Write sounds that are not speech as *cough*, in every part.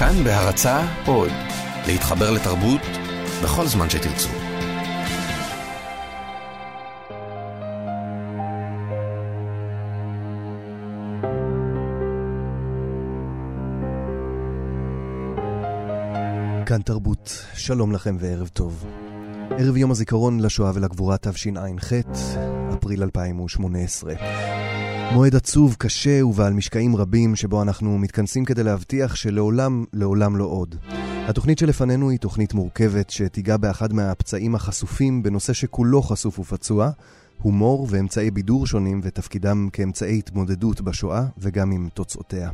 כאן בהרצה עוד, להתחבר לתרבות בכל זמן שתרצו. כאן תרבות, שלום לכם וערב טוב. ערב יום הזיכרון לשואה ולגבורה תשע"ח, אפריל 2018. מועד עצוב, קשה ובעל משקעים רבים, שבו אנחנו מתכנסים כדי להבטיח שלעולם, לעולם לא עוד. התוכנית שלפנינו היא תוכנית מורכבת שתיגע באחד מהפצעים החשופים בנושא שכולו חשוף ופצוע, הומור ואמצעי בידור שונים ותפקידם כאמצעי התמודדות בשואה וגם עם תוצאותיה.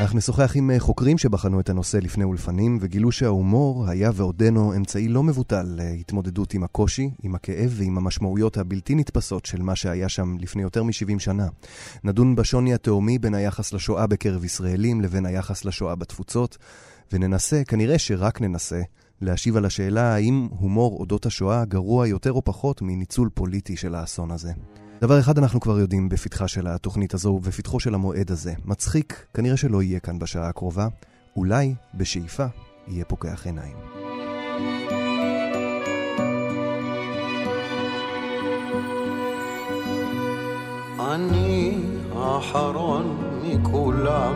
אנחנו נשוחח עם אה, חוקרים שבחנו את הנושא לפני ולפנים, וגילו שההומור היה ועודנו אמצעי לא מבוטל להתמודדות עם הקושי, עם הכאב ועם המשמעויות הבלתי נתפסות של מה שהיה שם לפני יותר מ-70 שנה. נדון בשוני התהומי בין היחס לשואה בקרב ישראלים לבין היחס לשואה בתפוצות, וננסה, כנראה שרק ננסה, להשיב על השאלה האם הומור אודות השואה גרוע יותר או פחות מניצול פוליטי של האסון הזה. דבר אחד אנחנו כבר יודעים בפתחה של התוכנית הזו ובפתחו של המועד הזה. מצחיק, כנראה שלא יהיה כאן בשעה הקרובה. אולי, בשאיפה, יהיה פוקח עיניים. אני האחרון מכולם,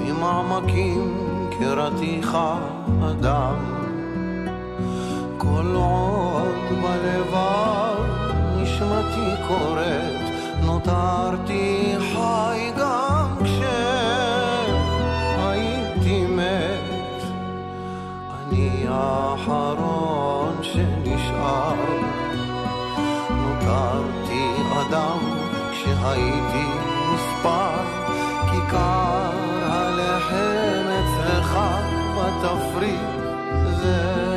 ממעמקים קראתיך אדם. כל עוד בלבב נשמתי קוראת, נותרתי חי גם כשהייתי מת. אני האחרון שנשאר, נותרתי אדם כשהייתי מספר, כיכר הלחם אצלך בתפריט. לוותר,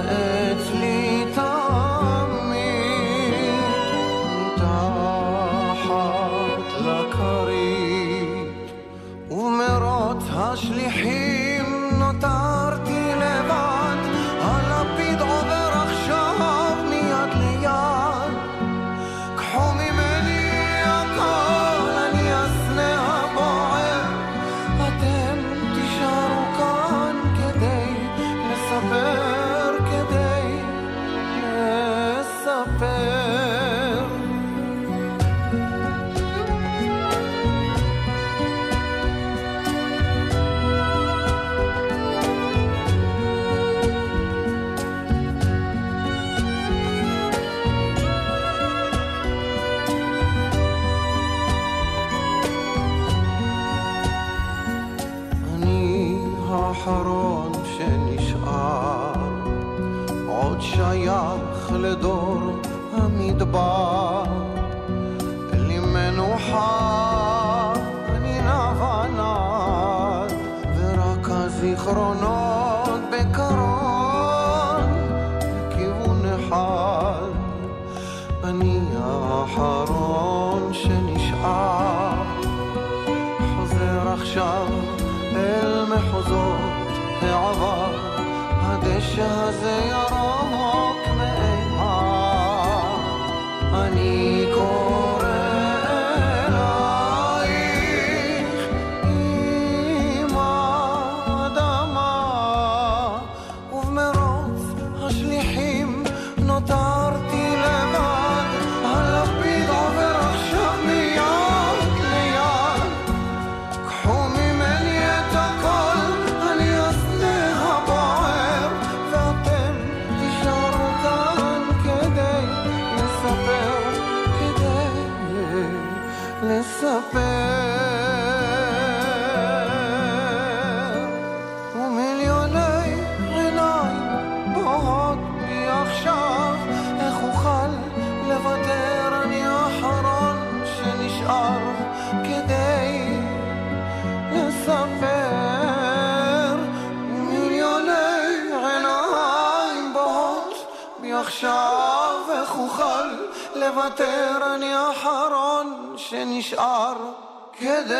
כדי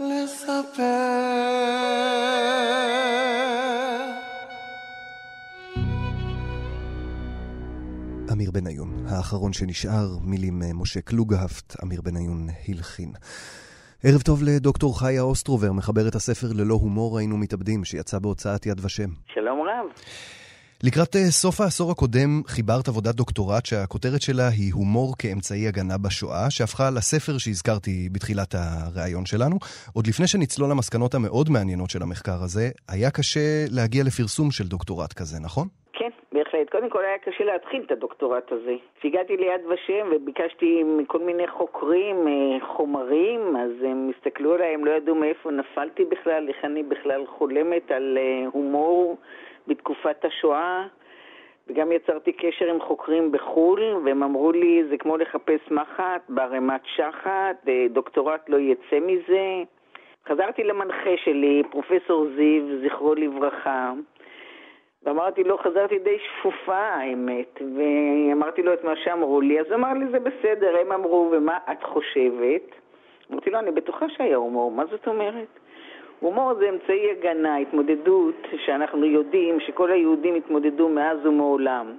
לספר. אמיר בניון, האחרון שנשאר, מילים משה קלוגהפט, אמיר בניון הלחין. ערב טוב לדוקטור חיה אוסטרובר, מחברת הספר ללא הומור היינו מתאבדים, שיצא בהוצאת יד ושם. שלום רב. לקראת אה, סוף העשור הקודם חיברת עבודת דוקטורט שהכותרת שלה היא הומור כאמצעי הגנה בשואה, שהפכה לספר שהזכרתי בתחילת הראיון שלנו. עוד לפני שנצלול למסקנות המאוד מעניינות של המחקר הזה, היה קשה להגיע לפרסום של דוקטורט כזה, נכון? כן, בהחלט. קודם כל היה קשה להתחיל את הדוקטורט הזה. כשהגעתי ליד ושם וביקשתי מכל מיני חוקרים אה, חומרים, אז הם הסתכלו עליי, הם לא ידעו מאיפה נפלתי בכלל, איך אני בכלל חולמת על אה, הומור. בתקופת השואה, וגם יצרתי קשר עם חוקרים בחו"ל, והם אמרו לי, זה כמו לחפש מחט בערימת שחת, דוקטורט לא יצא מזה. חזרתי למנחה שלי, פרופסור זיו, זכרו לברכה, ואמרתי לו, חזרתי די שפופה האמת, ואמרתי לו את מה שאמרו לי, אז אמר לי, זה בסדר, הם אמרו, ומה את חושבת? אמרתי לו, אני בטוחה שהיה הומור, מה זאת אומרת? הומור זה אמצעי הגנה, התמודדות שאנחנו יודעים שכל היהודים התמודדו מאז ומעולם.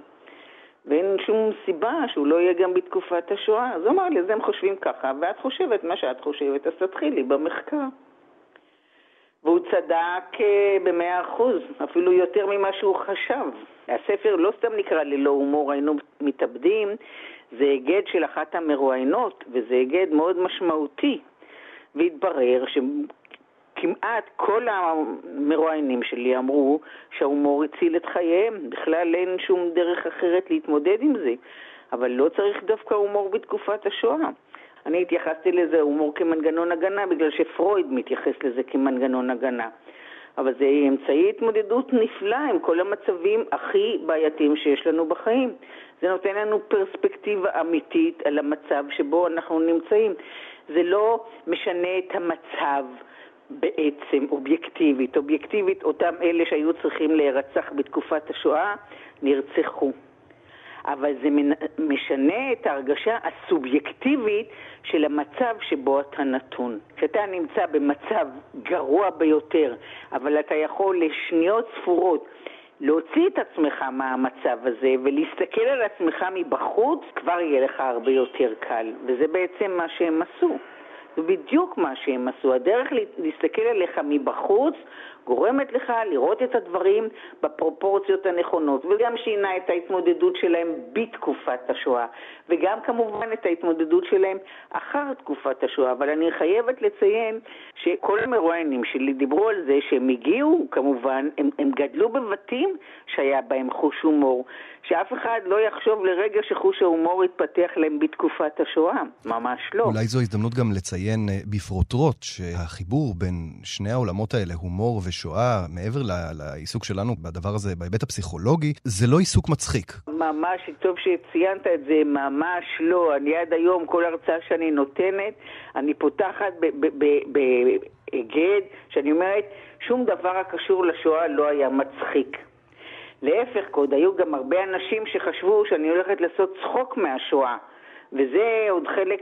ואין שום סיבה שהוא לא יהיה גם בתקופת השואה. אז הוא אמר לי, אז הם חושבים ככה, ואת חושבת מה שאת חושבת, אז תתחילי במחקר. והוא צדק אה, במאה אחוז, אפילו יותר ממה שהוא חשב. הספר לא סתם נקרא ללא הומור היינו מתאבדים, זה היגד של אחת המרואיינות, וזה היגד מאוד משמעותי. והתברר כמעט כל המרואיינים שלי אמרו שההומור הציל את חייהם, בכלל אין שום דרך אחרת להתמודד עם זה. אבל לא צריך דווקא הומור בתקופת השואה. אני התייחסתי לזה הומור כמנגנון הגנה בגלל שפרויד מתייחס לזה כמנגנון הגנה. אבל זה אמצעי התמודדות נפלא עם כל המצבים הכי בעייתיים שיש לנו בחיים. זה נותן לנו פרספקטיבה אמיתית על המצב שבו אנחנו נמצאים. זה לא משנה את המצב. בעצם אובייקטיבית. אובייקטיבית, אותם אלה שהיו צריכים להירצח בתקופת השואה, נרצחו. אבל זה משנה את ההרגשה הסובייקטיבית של המצב שבו אתה נתון. כשאתה נמצא במצב גרוע ביותר, אבל אתה יכול לשניות ספורות להוציא את עצמך מהמצב הזה ולהסתכל על עצמך מבחוץ, כבר יהיה לך הרבה יותר קל. וזה בעצם מה שהם עשו. זה בדיוק מה שהם עשו. הדרך להסתכל עליך מבחוץ גורמת לך לראות את הדברים בפרופורציות הנכונות, וגם שינה את ההתמודדות שלהם בתקופת השואה, וגם כמובן את ההתמודדות שלהם אחר תקופת השואה. אבל אני חייבת לציין שכל המרואיינים שלי דיברו על זה שהם הגיעו, כמובן, הם, הם גדלו בבתים שהיה בהם חוש הומור, שאף אחד לא יחשוב לרגע שחוש ההומור התפתח להם בתקופת השואה, ממש לא. אולי זו הזדמנות גם לציין אה, בפרוטרוט שהחיבור בין שני העולמות האלה, הומור. ושואה, מעבר לעיסוק שלנו בדבר הזה, בהיבט הפסיכולוגי, זה לא עיסוק מצחיק. ממש, טוב שציינת את זה, ממש לא. אני עד היום, כל הרצאה שאני נותנת, אני פותחת בהיגד, שאני אומרת, שום דבר הקשור לשואה לא היה מצחיק. להפך, עוד היו גם הרבה אנשים שחשבו שאני הולכת לעשות צחוק מהשואה. וזה עוד חלק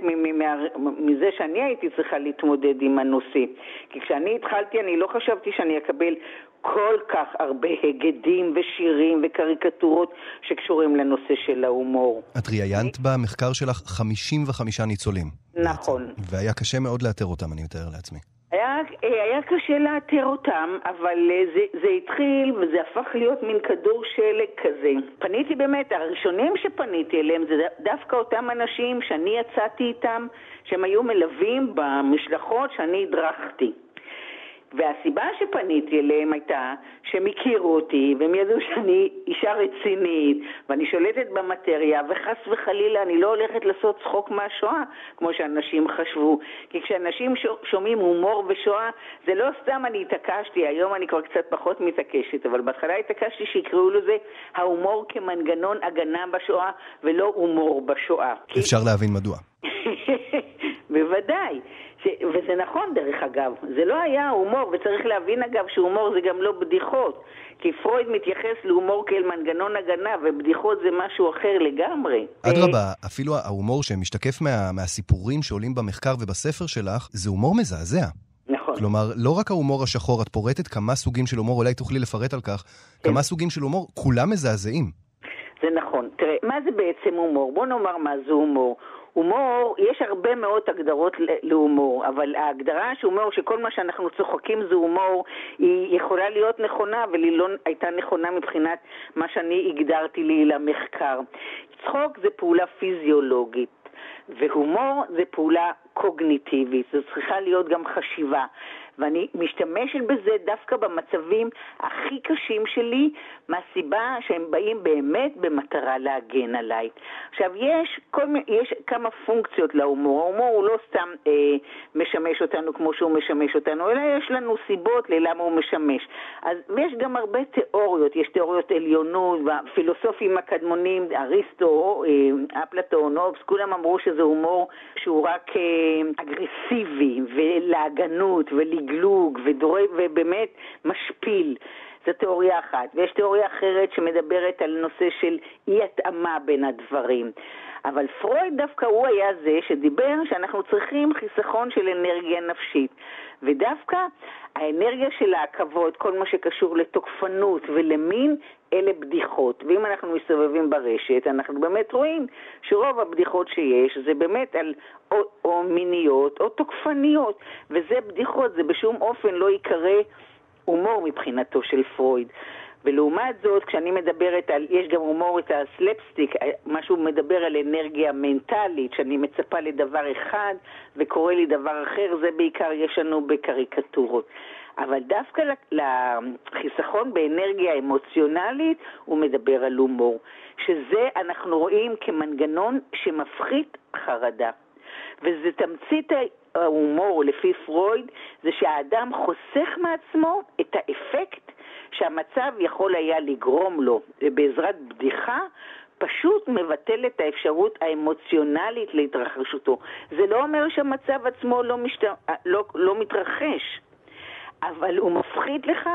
מזה שאני הייתי צריכה להתמודד עם הנושא. כי כשאני התחלתי, אני לא חשבתי שאני אקבל כל כך הרבה היגדים ושירים וקריקטורות שקשורים לנושא של ההומור. את ראיינת במחקר שלך 55 ניצולים. נכון. והיה קשה מאוד לאתר אותם, אני מתאר לעצמי. היה, אה, היה קשה לאתר אותם, אבל אה, זה, זה התחיל וזה הפך להיות מין כדור שלג כזה. פניתי באמת, הראשונים שפניתי אליהם זה דווקא אותם אנשים שאני יצאתי איתם, שהם היו מלווים במשלחות שאני הדרכתי. והסיבה שפניתי אליהם הייתה שהם הכירו אותי והם ידעו שאני אישה רצינית ואני שולטת במטריה וחס וחלילה אני לא הולכת לעשות צחוק מהשואה כמו שאנשים חשבו כי כשאנשים שומעים הומור ושואה זה לא סתם אני התעקשתי, היום אני כבר קצת פחות מתעקשת אבל בהתחלה התעקשתי שיקראו לזה ההומור כמנגנון הגנה בשואה ולא הומור בשואה. אפשר להבין מדוע. *laughs* בוודאי. ש... וזה נכון דרך אגב, זה לא היה הומור, וצריך להבין אגב שהומור זה גם לא בדיחות, כי פרויד מתייחס להומור כאל מנגנון הגנה, ובדיחות זה משהו אחר לגמרי. אדרבה, אפילו ההומור שמשתקף מה... מהסיפורים שעולים במחקר ובספר שלך, זה הומור מזעזע. נכון. כלומר, לא רק ההומור השחור, את פורטת כמה סוגים של הומור, אולי תוכלי לפרט על כך, כן. כמה סוגים של הומור, כולם מזעזעים. זה נכון. תראה, מה זה בעצם הומור? בוא נאמר מה זה הומור. הומור, יש הרבה מאוד הגדרות להומור, אבל ההגדרה של הומור, שכל מה שאנחנו צוחקים זה הומור, היא יכולה להיות נכונה, אבל היא לא הייתה נכונה מבחינת מה שאני הגדרתי לי למחקר. צחוק זה פעולה פיזיולוגית. והומור זה פעולה קוגניטיבית, זו צריכה להיות גם חשיבה. ואני משתמשת בזה דווקא במצבים הכי קשים שלי, מהסיבה שהם באים באמת במטרה להגן עליי. עכשיו, יש, כל, יש כמה פונקציות להומור. ההומור הוא לא סתם אה, משמש אותנו כמו שהוא משמש אותנו, אלא יש לנו סיבות ללמה הוא משמש. אז יש גם הרבה תיאוריות, יש תיאוריות עליונות, והפילוסופים הקדמונים, אריסטו, אה, אפלטון, אובס, כולם אמרו שזה הומור שהוא רק אה, אגרסיבי ולהגנות ולגנות. לגלוג ודורג ובאמת משפיל. זו תיאוריה אחת. ויש תיאוריה אחרת שמדברת על נושא של אי-התאמה בין הדברים. אבל פרויד דווקא הוא היה זה שדיבר שאנחנו צריכים חיסכון של אנרגיה נפשית. ודווקא האנרגיה של העכבות, כל מה שקשור לתוקפנות ולמין, אלה בדיחות. ואם אנחנו מסתובבים ברשת, אנחנו באמת רואים שרוב הבדיחות שיש זה באמת על או, או מיניות או תוקפניות. וזה בדיחות, זה בשום אופן לא ייקרא הומור מבחינתו של פרויד. ולעומת זאת, כשאני מדברת על, יש גם הומור את הסלפסטיק, מה שהוא מדבר על אנרגיה מנטלית, שאני מצפה לדבר אחד וקורה לי דבר אחר, זה בעיקר יש לנו בקריקטורות. אבל דווקא לחיסכון באנרגיה אמוציונלית הוא מדבר על הומור, שזה אנחנו רואים כמנגנון שמפחית חרדה. וזה תמצית ההומור לפי פרויד, זה שהאדם חוסך מעצמו את האפקט שהמצב יכול היה לגרום לו, ובעזרת בדיחה פשוט מבטל את האפשרות האמוציונלית להתרחשותו. זה לא אומר שהמצב עצמו לא, משת... לא, לא מתרחש, אבל הוא מפחית לך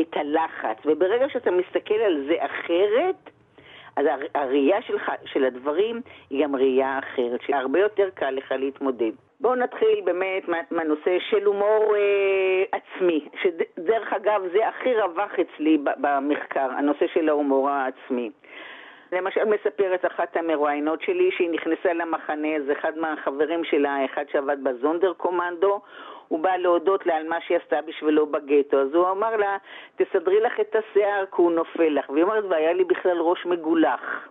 את הלחץ, וברגע שאתה מסתכל על זה אחרת, אז הראייה שלך, של הדברים היא גם ראייה אחרת, שהרבה יותר קל לך להתמודד. בואו נתחיל באמת מהנושא של הומור אה, עצמי, שדרך אגב זה הכי רווח אצלי במחקר, הנושא של ההומור העצמי. למשל מספרת אחת המרואיינות שלי שהיא נכנסה למחנה, אז אחד מהחברים שלה, אחד שעבד בזונדר קומנדו, הוא בא להודות לה על מה שהיא עשתה בשבילו בגטו, אז הוא אמר לה, תסדרי לך את השיער כי הוא נופל לך. והיא אומרת, והיה לי בכלל ראש מגולח.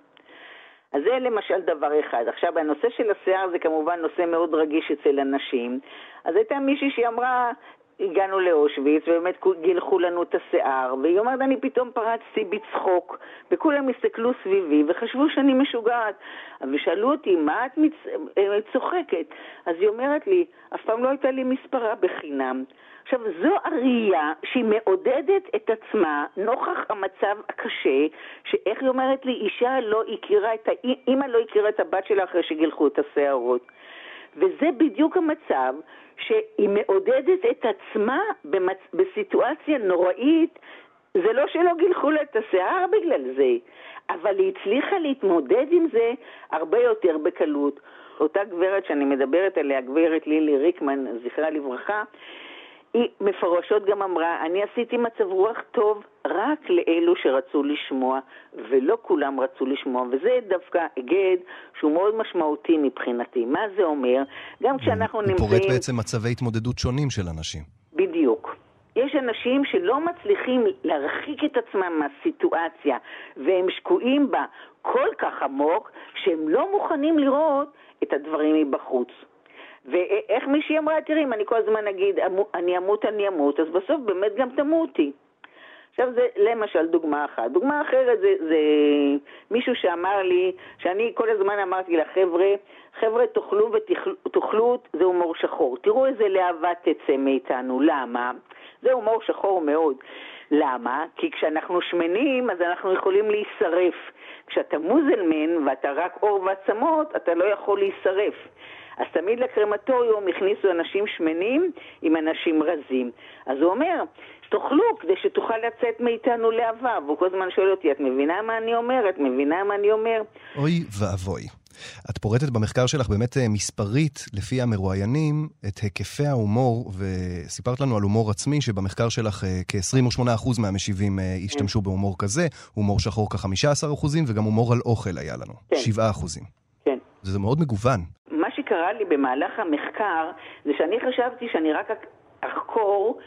אז זה למשל דבר אחד. עכשיו, הנושא של השיער זה כמובן נושא מאוד רגיש אצל אנשים. אז הייתה מישהי שאמרה, הגענו לאושוויץ, ובאמת גילחו לנו את השיער, והיא אומרת, אני פתאום פרצתי בצחוק, וכולם הסתכלו סביבי וחשבו שאני משוגעת. ושאלו אותי, מה את מצ... אה, צוחקת? אז היא אומרת לי, אף פעם לא הייתה לי מספרה בחינם. עכשיו, זו הראייה שהיא מעודדת את עצמה נוכח המצב הקשה, שאיך היא אומרת לי, אישה לא הכירה את ה... אימא לא הכירה את הבת שלה אחרי שגילחו את השערות. וזה בדיוק המצב שהיא מעודדת את עצמה במצ... בסיטואציה נוראית. זה לא שלא גילחו לה את השיער בגלל זה, אבל היא הצליחה להתמודד עם זה הרבה יותר בקלות. אותה גברת שאני מדברת עליה, גברת לילי ריקמן, זכרה לברכה, היא מפורשות גם אמרה, אני עשיתי מצב רוח טוב רק לאלו שרצו לשמוע, ולא כולם רצו לשמוע, וזה דווקא היגד שהוא מאוד משמעותי מבחינתי. מה זה אומר? גם כשאנחנו נמצאים... הוא פורט בעצם מצבי התמודדות שונים של אנשים. בדיוק. יש אנשים שלא מצליחים להרחיק את עצמם מהסיטואציה, והם שקועים בה כל כך עמוק, שהם לא מוכנים לראות את הדברים מבחוץ. ואיך מישהי אמרה, תראי, אם אני כל הזמן אגיד, אני אמות, אני אמות, אז בסוף באמת גם תמותי. עכשיו זה למשל דוגמה אחת. דוגמה אחרת זה, זה מישהו שאמר לי, שאני כל הזמן אמרתי לחבר'ה, חבר'ה תאכלו ותאכלו, זה הומור שחור. תראו איזה להבה תצא מאיתנו, למה? זה הומור שחור מאוד. למה? כי כשאנחנו שמנים אז אנחנו יכולים להישרף. כשאתה מוזלמן ואתה רק עור ועצמות, אתה לא יכול להישרף. אז תמיד לקרמטוריום הכניסו אנשים שמנים עם אנשים רזים. אז הוא אומר, תאכלו כדי שתוכל לצאת מאיתנו להבה. והוא כל הזמן שואל אותי, את מבינה מה אני אומר? את מבינה מה אני אומר? אוי ואבוי. את פורטת במחקר שלך באמת אה, מספרית, לפי המרואיינים, את היקפי ההומור, וסיפרת לנו על הומור עצמי, שבמחקר שלך אה, כ-28% מהמשיבים אה, השתמשו בהומור כזה, הומור שחור כ-15%, וגם הומור על אוכל היה לנו, כן. 7%. כן. זה מאוד מגוון. שקרה לי במהלך המחקר, זה שאני חשבתי שאני רק אחקור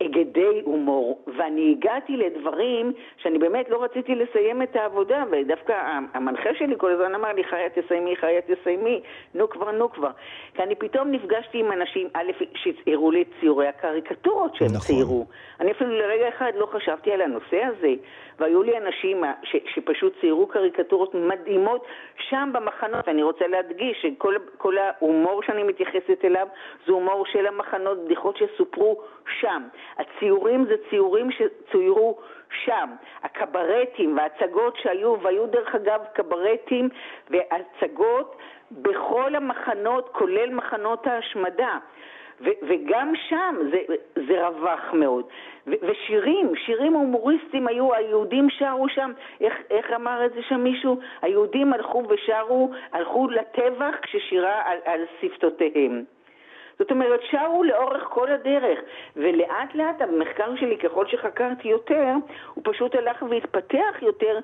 היגדי הומור, ואני הגעתי לדברים שאני באמת לא רציתי לסיים את העבודה, ודווקא המנחה שלי כל הזמן אמר לי, חיה תסיימי, חיה תסיימי, נו כבר, נו כבר. כי אני פתאום נפגשתי עם אנשים, א', שהצהירו לי את ציורי הקריקטורות שהם נכון. ציירו. אני אפילו לרגע אחד לא חשבתי על הנושא הזה, והיו לי אנשים ש, שפשוט ציירו קריקטורות מדהימות שם במחנות, ואני רוצה להדגיש שכל ההומור שאני מתייחסת אליו זה הומור של המחנות, בדיחות שסופרו שם. הציורים זה ציורים שצוירו שם. הקברטים וההצגות שהיו, והיו דרך אגב קברטים והצגות בכל המחנות, כולל מחנות ההשמדה. ו- וגם שם זה, זה רווח מאוד. ו- ושירים, שירים הומוריסטיים היו, היהודים שרו שם, איך, איך אמר את זה שם מישהו? היהודים הלכו ושרו, הלכו לטבח כששירה על, על שפתותיהם. זאת אומרת, שרו לאורך כל הדרך, ולאט לאט המחקר שלי, ככל שחקרתי יותר, הוא פשוט הלך והתפתח יותר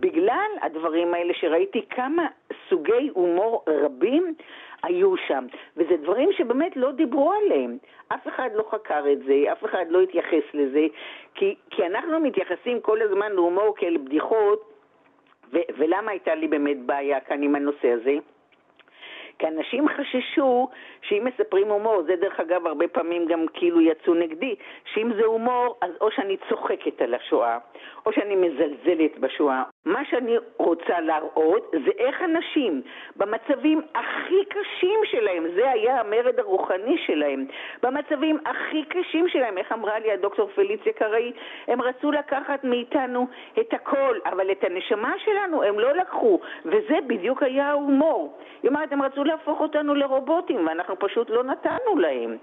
בגלל הדברים האלה שראיתי כמה סוגי הומור רבים היו שם. וזה דברים שבאמת לא דיברו עליהם. אף אחד לא חקר את זה, אף אחד לא התייחס לזה, כי, כי אנחנו מתייחסים כל הזמן להומור כאל בדיחות, ו- ולמה הייתה לי באמת בעיה כאן עם הנושא הזה? כי אנשים חששו שאם מספרים הומור, זה דרך אגב הרבה פעמים גם כאילו יצאו נגדי, שאם זה הומור, אז או שאני צוחקת על השואה, או שאני מזלזלת בשואה. מה שאני רוצה להראות זה איך אנשים במצבים הכי קשים שלהם, זה היה המרד הרוחני שלהם, במצבים הכי קשים שלהם, איך אמרה לי הדוקטור פליציה קראי, הם רצו לקחת מאיתנו את הכל, אבל את הנשמה שלנו הם לא לקחו, וזה בדיוק היה ההומור. היא אומרת, הם רצו להפוך אותנו לרובוטים, ואנחנו פשוט לא נתנו להם.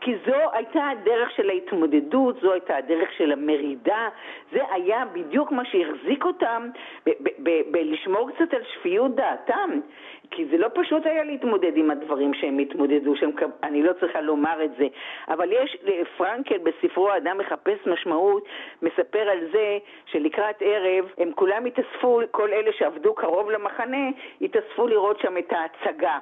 כי זו הייתה הדרך של ההתמודדות, זו הייתה הדרך של המרידה, זה היה בדיוק מה שהחזיק אותם בלשמור קצת על שפיות דעתם. כי זה לא פשוט היה להתמודד עם הדברים שהם התמודדו, שהם, אני לא צריכה לומר את זה, אבל יש, פרנקל בספרו "האדם מחפש משמעות" מספר על זה שלקראת ערב הם כולם התאספו, כל אלה שעבדו קרוב למחנה, התאספו לראות שם את ההצגה.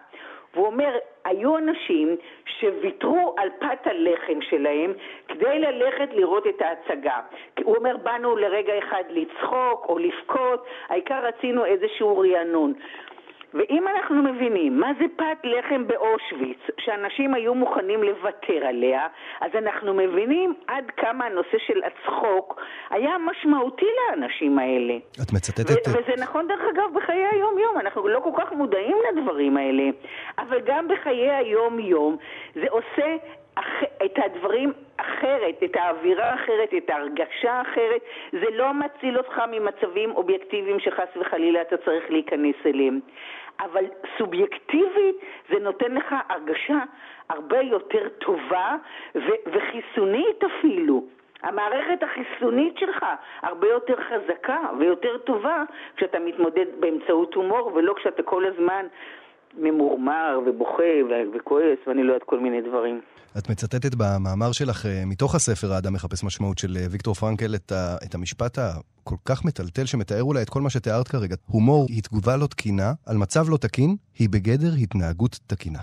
והוא אומר, היו אנשים שוויתרו על פת הלחם שלהם כדי ללכת לראות את ההצגה. הוא אומר, באנו לרגע אחד לצחוק או לבכות, העיקר רצינו איזשהו רענון. ואם אנחנו מבינים מה זה פת לחם באושוויץ, שאנשים היו מוכנים לוותר עליה, אז אנחנו מבינים עד כמה הנושא של הצחוק היה משמעותי לאנשים האלה. את מצטטת... וזה נכון דרך אגב בחיי היום-יום, אנחנו לא כל כך מודעים לדברים האלה, אבל גם בחיי היום-יום זה עושה את הדברים אחרת, את האווירה האחרת, את ההרגשה האחרת, זה לא מציל אותך ממצבים אובייקטיביים שחס וחלילה אתה צריך להיכנס אליהם. אבל סובייקטיבית זה נותן לך הרגשה הרבה יותר טובה ו- וחיסונית אפילו. המערכת החיסונית שלך הרבה יותר חזקה ויותר טובה כשאתה מתמודד באמצעות הומור ולא כשאתה כל הזמן ממורמר ובוכה וכועס ואני לא יודעת כל מיני דברים. את מצטטת במאמר שלך אה, מתוך הספר האדם מחפש משמעות של אה, ויקטור פרנקל את, ה, את המשפט הכל כך מטלטל שמתאר אולי את כל מה שתיארת כרגע. הומור היא תגובה לא תקינה על מצב לא תקין, היא בגדר התנהגות תקינה.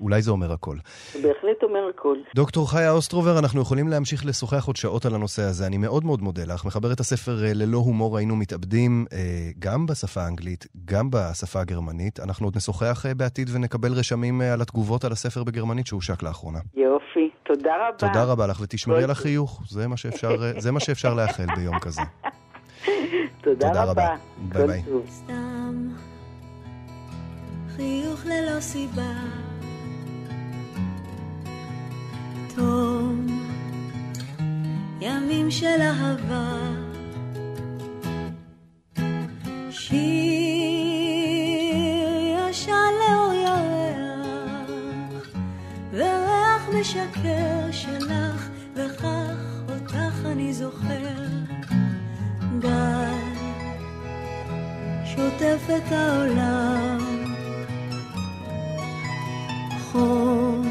אולי זה אומר הכל. זה בהחלט אומר הכל. דוקטור חיה אוסטרובר, אנחנו יכולים להמשיך לשוחח עוד שעות על הנושא הזה. אני מאוד מאוד מודה לך. מחבר את הספר אה, ללא הומור היינו מתאבדים, אה, גם בשפה האנגלית, גם בשפה הגרמנית. אנחנו עוד נשוחח אה, בעתיד ונקבל רשמים על התגובות על הספר בגרמנית שהושק לאחרונה. יופי, תודה רבה. תודה רבה לך, ותשמרי על החיוך. זה מה שאפשר, זה מה שאפשר לאחל ביום כזה. *laughs* תודה, תודה רבה. ביי ביי. חיוך ללא סיבה תום, ימים של אהבה. שיר ישן לאור ירח, וריח משקר שלך, וכך אותך אני זוכר. גל שוטף את העולם, חום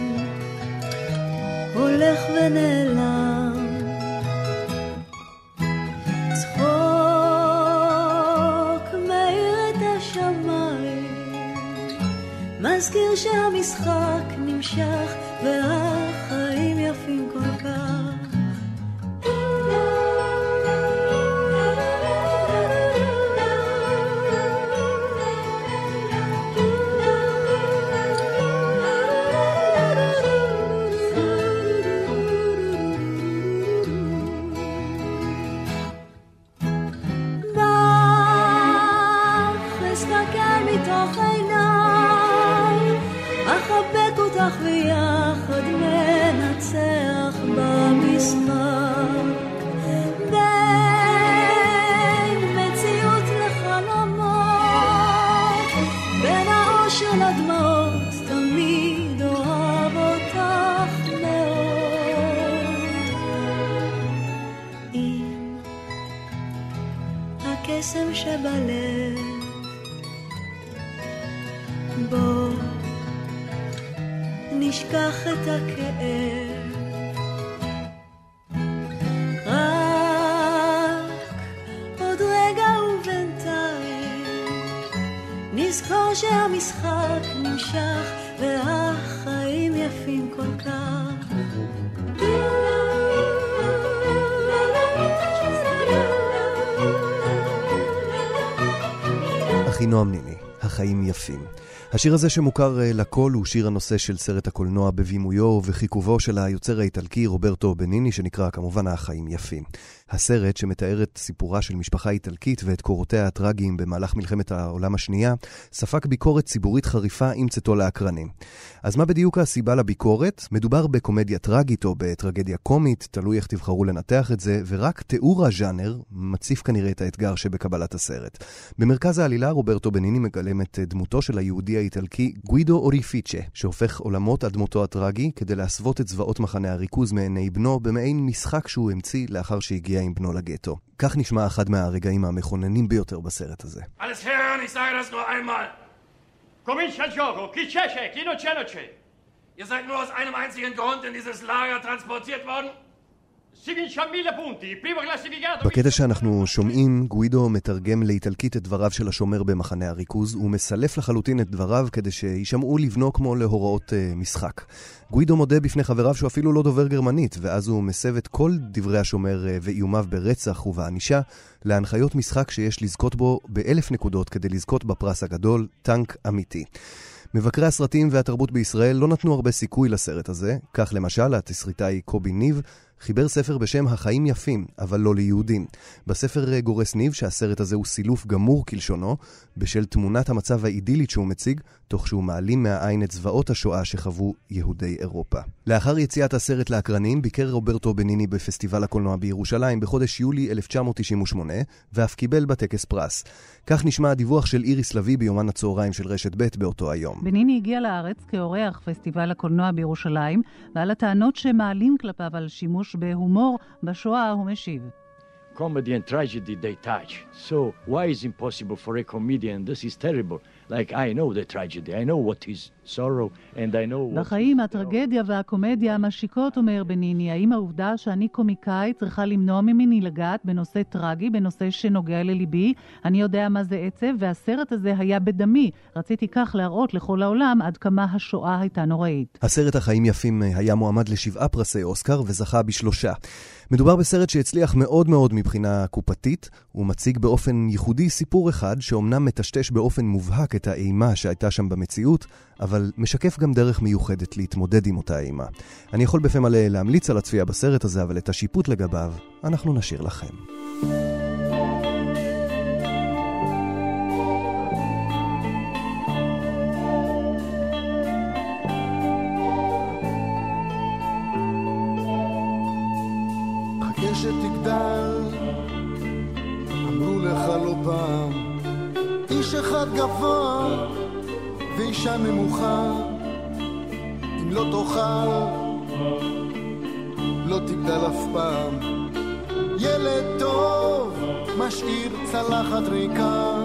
הולך ונעלם. צחוק מאיר את השמיים, מזכיר שהמשחק נמשך ואז... של הדמעות תמיד אוהב אותך מאוד. אם הקסם שבלב בו נשכח את הכאב שהמשחק נמשך והחיים יפים כל כך. אחינועם ניני, החיים יפים. השיר הזה שמוכר אה, לכל הוא שיר הנושא של סרט הקולנוע בבימויו ובחיכובו של היוצר האיטלקי רוברטו בניני, שנקרא כמובן החיים יפים. הסרט, שמתאר את סיפורה של משפחה איטלקית ואת קורותיה הטרגיים במהלך מלחמת העולם השנייה, ספג ביקורת ציבורית חריפה עם צאתו לאקרנים. אז מה בדיוק הסיבה לביקורת? מדובר בקומדיה טרגית או בטרגדיה קומית, תלוי איך תבחרו לנתח את זה, ורק תיאור הז'אנר מציף כנראה את האתגר שבקבלת הסרט. במרכז העלילה רוברטו בניני מגלם את דמותו של היהודי האיטלקי גוידו אוריפיצ'ה, שהופך עולמות עד מותו הטרגי כדי להסוות את זוועות מחנה הריכוז מעיני בנו במעין משחק שהוא המציא לאחר שהגיע עם בנו לגטו. כך נשמע אחד מהרגעים המכוננים ביותר בסרט הזה. Ihr seid nur aus einem einzigen Grund in dieses Lager transportiert worden? בקטע שאנחנו שומעים, גוידו מתרגם לאיטלקית את דבריו של השומר במחנה הריכוז, הוא מסלף לחלוטין את דבריו כדי שיישמעו לבנו כמו להוראות uh, משחק. גוידו מודה בפני חבריו שהוא אפילו לא דובר גרמנית, ואז הוא מסב את כל דברי השומר uh, ואיומיו ברצח ובענישה להנחיות משחק שיש לזכות בו באלף נקודות כדי לזכות בפרס הגדול, טנק אמיתי. מבקרי הסרטים והתרבות בישראל לא נתנו הרבה סיכוי לסרט הזה, כך למשל התסריטאי קובי ניב חיבר ספר בשם החיים יפים, אבל לא ליהודים. בספר אה, גורס ניב שהסרט הזה הוא סילוף גמור כלשונו, בשל תמונת המצב האידילית שהוא מציג, תוך שהוא מעלים מהעין את זוועות השואה שחוו יהודי אירופה. לאחר יציאת הסרט לאקרנים, ביקר רוברטו בניני בפסטיבל הקולנוע בירושלים בחודש יולי 1998, ואף קיבל בטקס פרס. כך נשמע הדיווח של איריס לביא ביומן הצהריים של רשת ב' באותו היום. בניני הגיע לארץ כאורח פסטיבל הקולנוע בירושלים, ועל הטענות שמעלים כלפיו על שימוש בהומור בשואה הוא משיב. comedy and tragedy they touch. So why is impossible for a comedian? This is terrible. Like I know the tragedy, I know what is sorrow, and I know what... בחיים הטרגדיה והקומדיה משיקות, אומר בניני. האם העובדה שאני קומיקאי צריכה למנוע ממני לגעת בנושא טרגי, בנושא שנוגע לליבי? אני יודע מה זה עצב, והסרט הזה היה בדמי. רציתי כך להראות לכל העולם עד כמה השואה הייתה נוראית. הסרט החיים יפים היה מועמד לשבעה פרסי אוסקר וזכה בשלושה. מדובר בסרט שהצליח מאוד מאוד מבחינה קופתית, הוא מציג באופן ייחודי סיפור אחד שאומנם מטשטש באופן מובהק את האימה שהייתה שם במציאות, אבל משקף גם דרך מיוחדת להתמודד עם אותה אימה. אני יכול בפה מלא להמליץ על הצפייה בסרט הזה, אבל את השיפוט לגביו אנחנו נשאיר לכם. אמרו לך לא פעם, איש אחד גבוה ואישה נמוכה, אם לא תאכל, לא תגדל אף פעם. ילד טוב משאיר צלחת ריקה,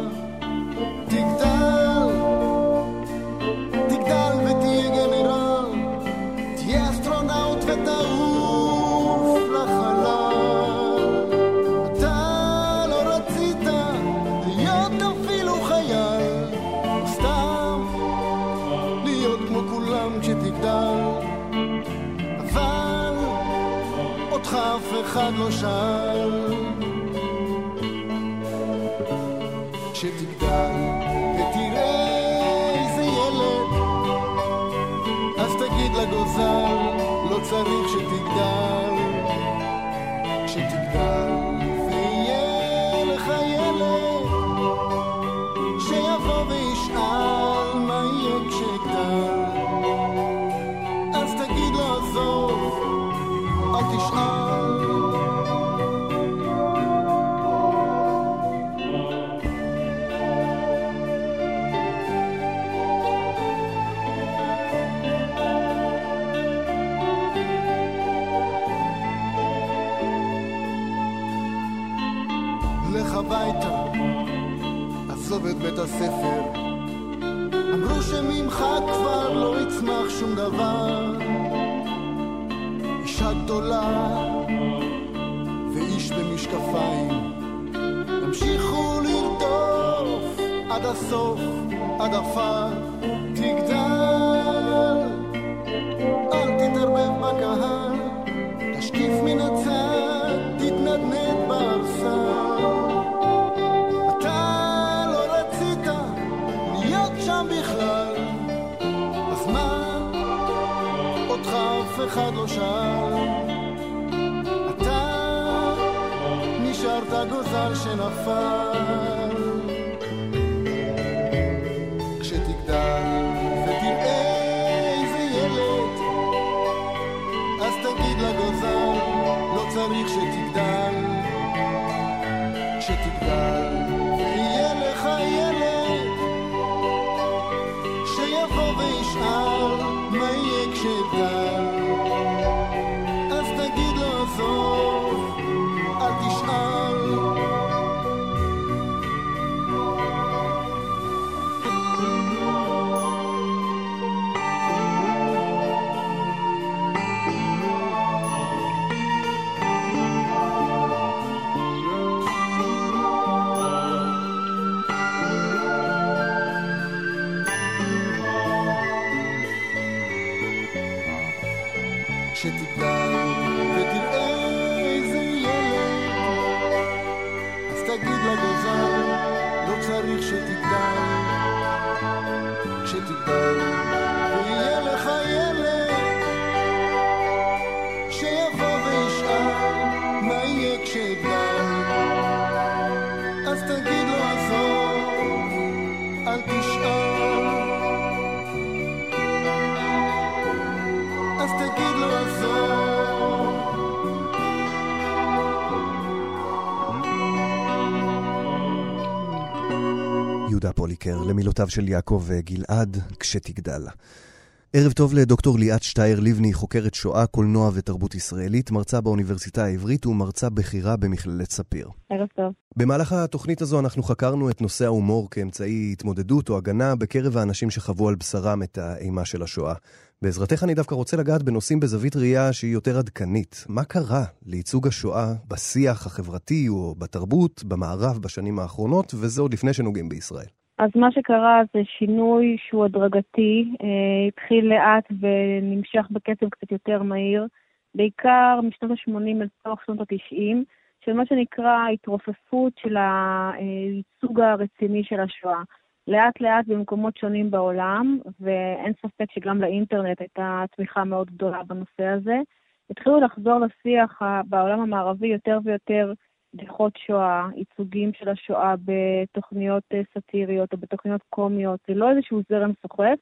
אף הספר. אמרו שממך כבר לא יצמח שום דבר. אישה גדולה ואיש במשקפיים, המשיכו לרדוף עד הסוף, עד עפר function of fun. פוליקר, למילותיו של יעקב גלעד, כשתגדל. ערב טוב לדוקטור ליאת שטייר לבני, חוקרת שואה, קולנוע ותרבות ישראלית, מרצה באוניברסיטה העברית ומרצה בכירה במכללת ספיר. ערב טוב. במהלך התוכנית הזו אנחנו חקרנו את נושא ההומור כאמצעי התמודדות או הגנה בקרב האנשים שחוו על בשרם את האימה של השואה. בעזרתך אני דווקא רוצה לגעת בנושאים בזווית ראייה שהיא יותר עדכנית. מה קרה לייצוג השואה בשיח החברתי או בתרבות במערב בשנים האחרונות, וזה עוד לפני שנוגעים בישראל? אז מה שקרה זה שינוי שהוא הדרגתי, אה, התחיל לאט ונמשך בקצב קצת יותר מהיר, בעיקר משנות ה-80 אל תוך שנות ה-90, של מה שנקרא התרופפות של הייצוג הרציני של השואה. לאט לאט במקומות שונים בעולם, ואין ספק שגם לאינטרנט הייתה תמיכה מאוד גדולה בנושא הזה. התחילו לחזור לשיח בעולם המערבי יותר ויותר בדיחות שואה, ייצוגים של השואה בתוכניות אה, סאטיריות או בתוכניות קומיות, זה לא איזשהו זרם סוחף,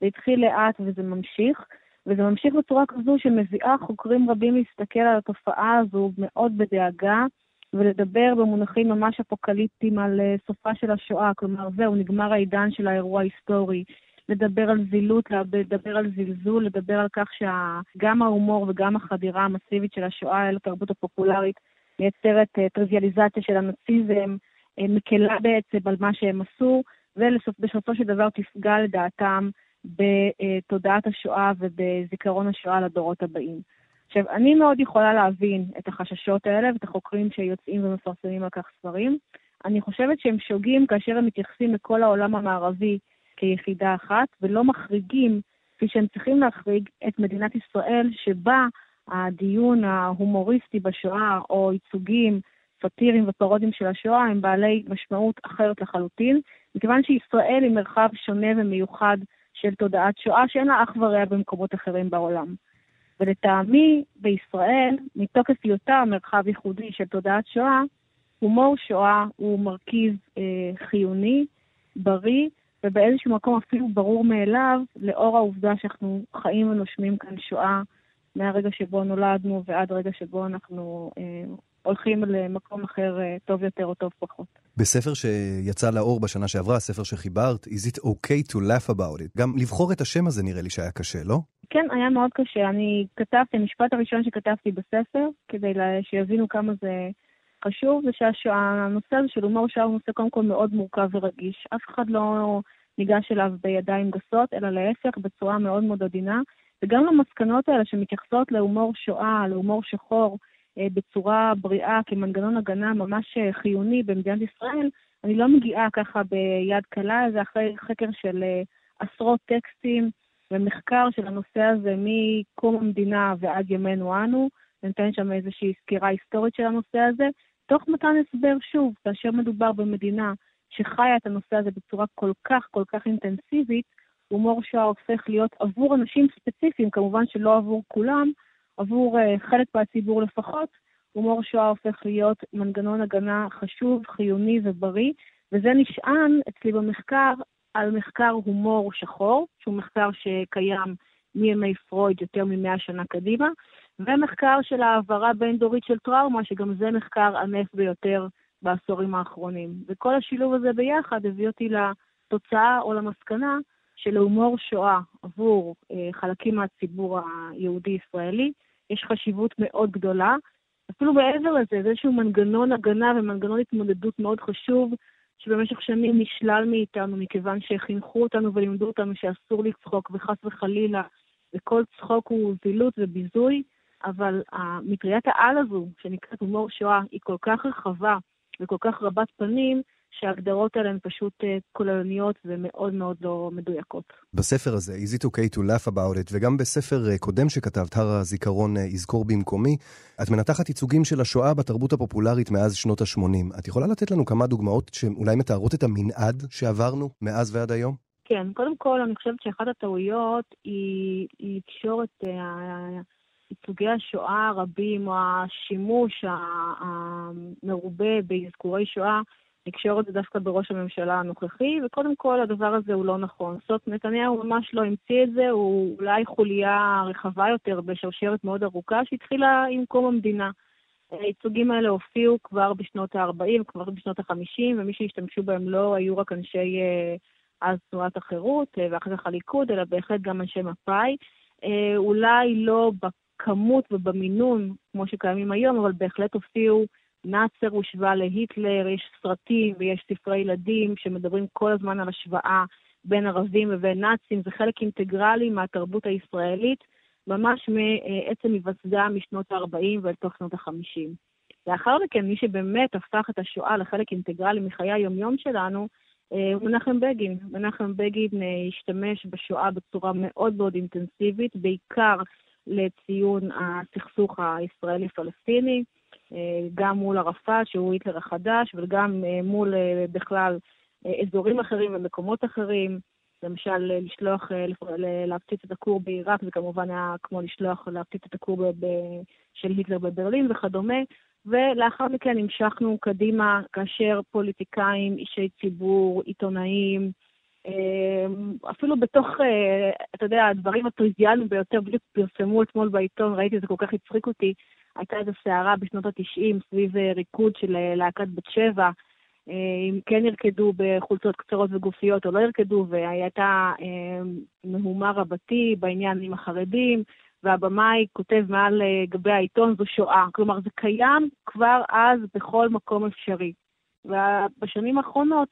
זה התחיל לאט וזה ממשיך, וזה ממשיך בצורה כזו שמביאה חוקרים רבים להסתכל על התופעה הזו מאוד בדאגה, ולדבר במונחים ממש אפוקליפטיים על אה, סופה של השואה, כלומר זהו, נגמר העידן של האירוע ההיסטורי. לדבר על זילות, לדבר על זלזול, לדבר על כך שגם ההומור וגם החדירה המסיבית של השואה אל התרבות הפופולרית מייצרת uh, טריוויאליזציה של הנאציזם, uh, מקלה בעצם על מה שהם עשו, ובסופו של דבר תפגע לדעתם בתודעת השואה ובזיכרון השואה לדורות הבאים. עכשיו, אני מאוד יכולה להבין את החששות האלה ואת החוקרים שיוצאים ומפרסמים על כך ספרים. אני חושבת שהם שוגים כאשר הם מתייחסים לכל העולם המערבי כיחידה אחת, ולא מחריגים, כפי שהם צריכים להחריג, את מדינת ישראל, שבה הדיון ההומוריסטי בשואה, או ייצוגים סאטיריים ופרודים של השואה, הם בעלי משמעות אחרת לחלוטין, מכיוון שישראל היא מרחב שונה ומיוחד של תודעת שואה, שאין לה אח ורע במקומות אחרים בעולם. ולטעמי, בישראל, מתוקף היותה מרחב ייחודי של תודעת שואה, הומור שואה הוא מרכיב אה, חיוני, בריא, ובאיזשהו מקום אפילו ברור מאליו, לאור העובדה שאנחנו חיים ונושמים כאן שואה מהרגע שבו נולדנו ועד רגע שבו אנחנו אה, הולכים למקום אחר אה, טוב יותר או טוב פחות. בספר שיצא לאור בשנה שעברה, הספר שחיברת, Is it okay to laugh about it? גם לבחור את השם הזה נראה לי שהיה קשה, לא? כן, היה מאוד קשה. אני כתבתי, המשפט הראשון שכתבתי בספר, כדי לה, שיבינו כמה זה חשוב זה שהנושא הזה של הומור שואה הוא נושא קודם כל מאוד מורכב ורגיש. אף אחד לא ניגש אליו בידיים גסות, אלא להפך, בצורה מאוד מאוד עדינה. וגם למסקנות האלה שמתייחסות להומור שואה, להומור שחור, אה, בצורה בריאה, כמנגנון הגנה ממש אה, חיוני במדינת ישראל, אני לא מגיעה ככה ביד קלה, זה אחרי חקר של אה, עשרות טקסטים ומחקר של הנושא הזה מקום המדינה ועד ימינו אנו. ניתן שם איזושהי סקירה היסטורית של הנושא הזה, תוך מתן הסבר, שוב, כאשר מדובר במדינה שחיה את הנושא הזה בצורה כל כך כל כך אינטנסיבית, הומור שואה הופך להיות עבור אנשים ספציפיים, כמובן שלא עבור כולם, עבור uh, חלק מהציבור לפחות, הומור שואה הופך להיות מנגנון הגנה חשוב, חיוני ובריא, וזה נשען אצלי במחקר על מחקר הומור שחור, שהוא מחקר שקיים מימי פרויד יותר ממאה שנה קדימה, ומחקר של העברה בין-דורית של טראומה, שגם זה מחקר ענף ביותר בעשורים האחרונים. וכל השילוב הזה ביחד הביא אותי לתוצאה או למסקנה שלהומור שואה עבור אה, חלקים מהציבור היהודי-ישראלי יש חשיבות מאוד גדולה. אפילו מעבר לזה, זה איזשהו מנגנון הגנה ומנגנון התמודדות מאוד חשוב, שבמשך שנים נשלל מאיתנו, מכיוון שחינכו אותנו ולימדו אותנו שאסור לצחוק, וחס וחלילה, וכל צחוק הוא זילות וביזוי, אבל מטריית העל הזו, שנקראת הומור שואה, היא כל כך רחבה וכל כך רבת פנים, שההגדרות האלה הן פשוט אה, כוללניות ומאוד מאוד לא מדויקות. בספר הזה, Easy to K to Laugh About It, וגם בספר אה, קודם שכתבת, הר הזיכרון אה, יזכור במקומי, את מנתחת ייצוגים של השואה בתרבות הפופולרית מאז שנות ה-80. את יכולה לתת לנו כמה דוגמאות שאולי מתארות את המנעד שעברנו מאז ועד היום? כן, קודם כל אני חושבת שאחת הטעויות היא לקשור את ייצוגי השואה הרבים, או השימוש המרובה באזכורי שואה, לקשור את זה דווקא בראש הממשלה הנוכחי, וקודם כל הדבר הזה הוא לא נכון. זאת נתניהו ממש לא המציא את זה, הוא אולי חוליה רחבה יותר בשרשרת מאוד ארוכה שהתחילה עם קום המדינה. הייצוגים האלה הופיעו כבר בשנות ה-40, כבר בשנות ה-50, ומי שהשתמשו בהם לא היו רק אנשי אה, אז תנועת החירות אה, ואחר כך הליכוד, אלא בהחלט גם אנשי מפא"י. אה, אולי לא בכמות ובמינון כמו שקיימים היום, אבל בהחלט הופיעו נאצר הושווה להיטלר, יש סרטים ויש ספרי ילדים שמדברים כל הזמן על השוואה בין ערבים ובין נאצים, זה חלק אינטגרלי מהתרבות הישראלית, ממש מעצם היווסדה משנות ה-40 ואל תוך שנות ה-50. לאחר מכן, מי שבאמת הפך את השואה לחלק אינטגרלי מחיי היומיום שלנו, אה, הוא מנחם בגין. מנחם בגין אה, השתמש בשואה בצורה מאוד מאוד אינטנסיבית, בעיקר לציון הסכסוך הישראלי-פלסטיני. אה, גם מול ערפאת, שהוא היטלר החדש, וגם אה, מול אה, בכלל אזורים אחרים ומקומות אחרים. למשל, לשלוח, להפציץ את הכור בעיראק, זה כמובן היה כמו לשלוח, להפציץ את הכור של היטלר בברלין וכדומה. ולאחר מכן המשכנו קדימה, כאשר פוליטיקאים, אישי ציבור, עיתונאים, אפילו בתוך, אתה יודע, הדברים הטריוויאליים ביותר, בדיוק פרסמו אתמול בעיתון, ראיתי, זה כל כך הצחיק אותי, הייתה איזו סערה בשנות ה-90 סביב אה, ריקוד של אה, להקת בת שבע, אה, אם כן ירקדו בחולצות קצרות וגופיות או לא ירקדו, והייתה מהומה רבתי בעניין עם החרדים, והבמאי כותב מעל גבי העיתון, זו שואה. כלומר, זה קיים כבר אז בכל מקום אפשרי. ובשנים האחרונות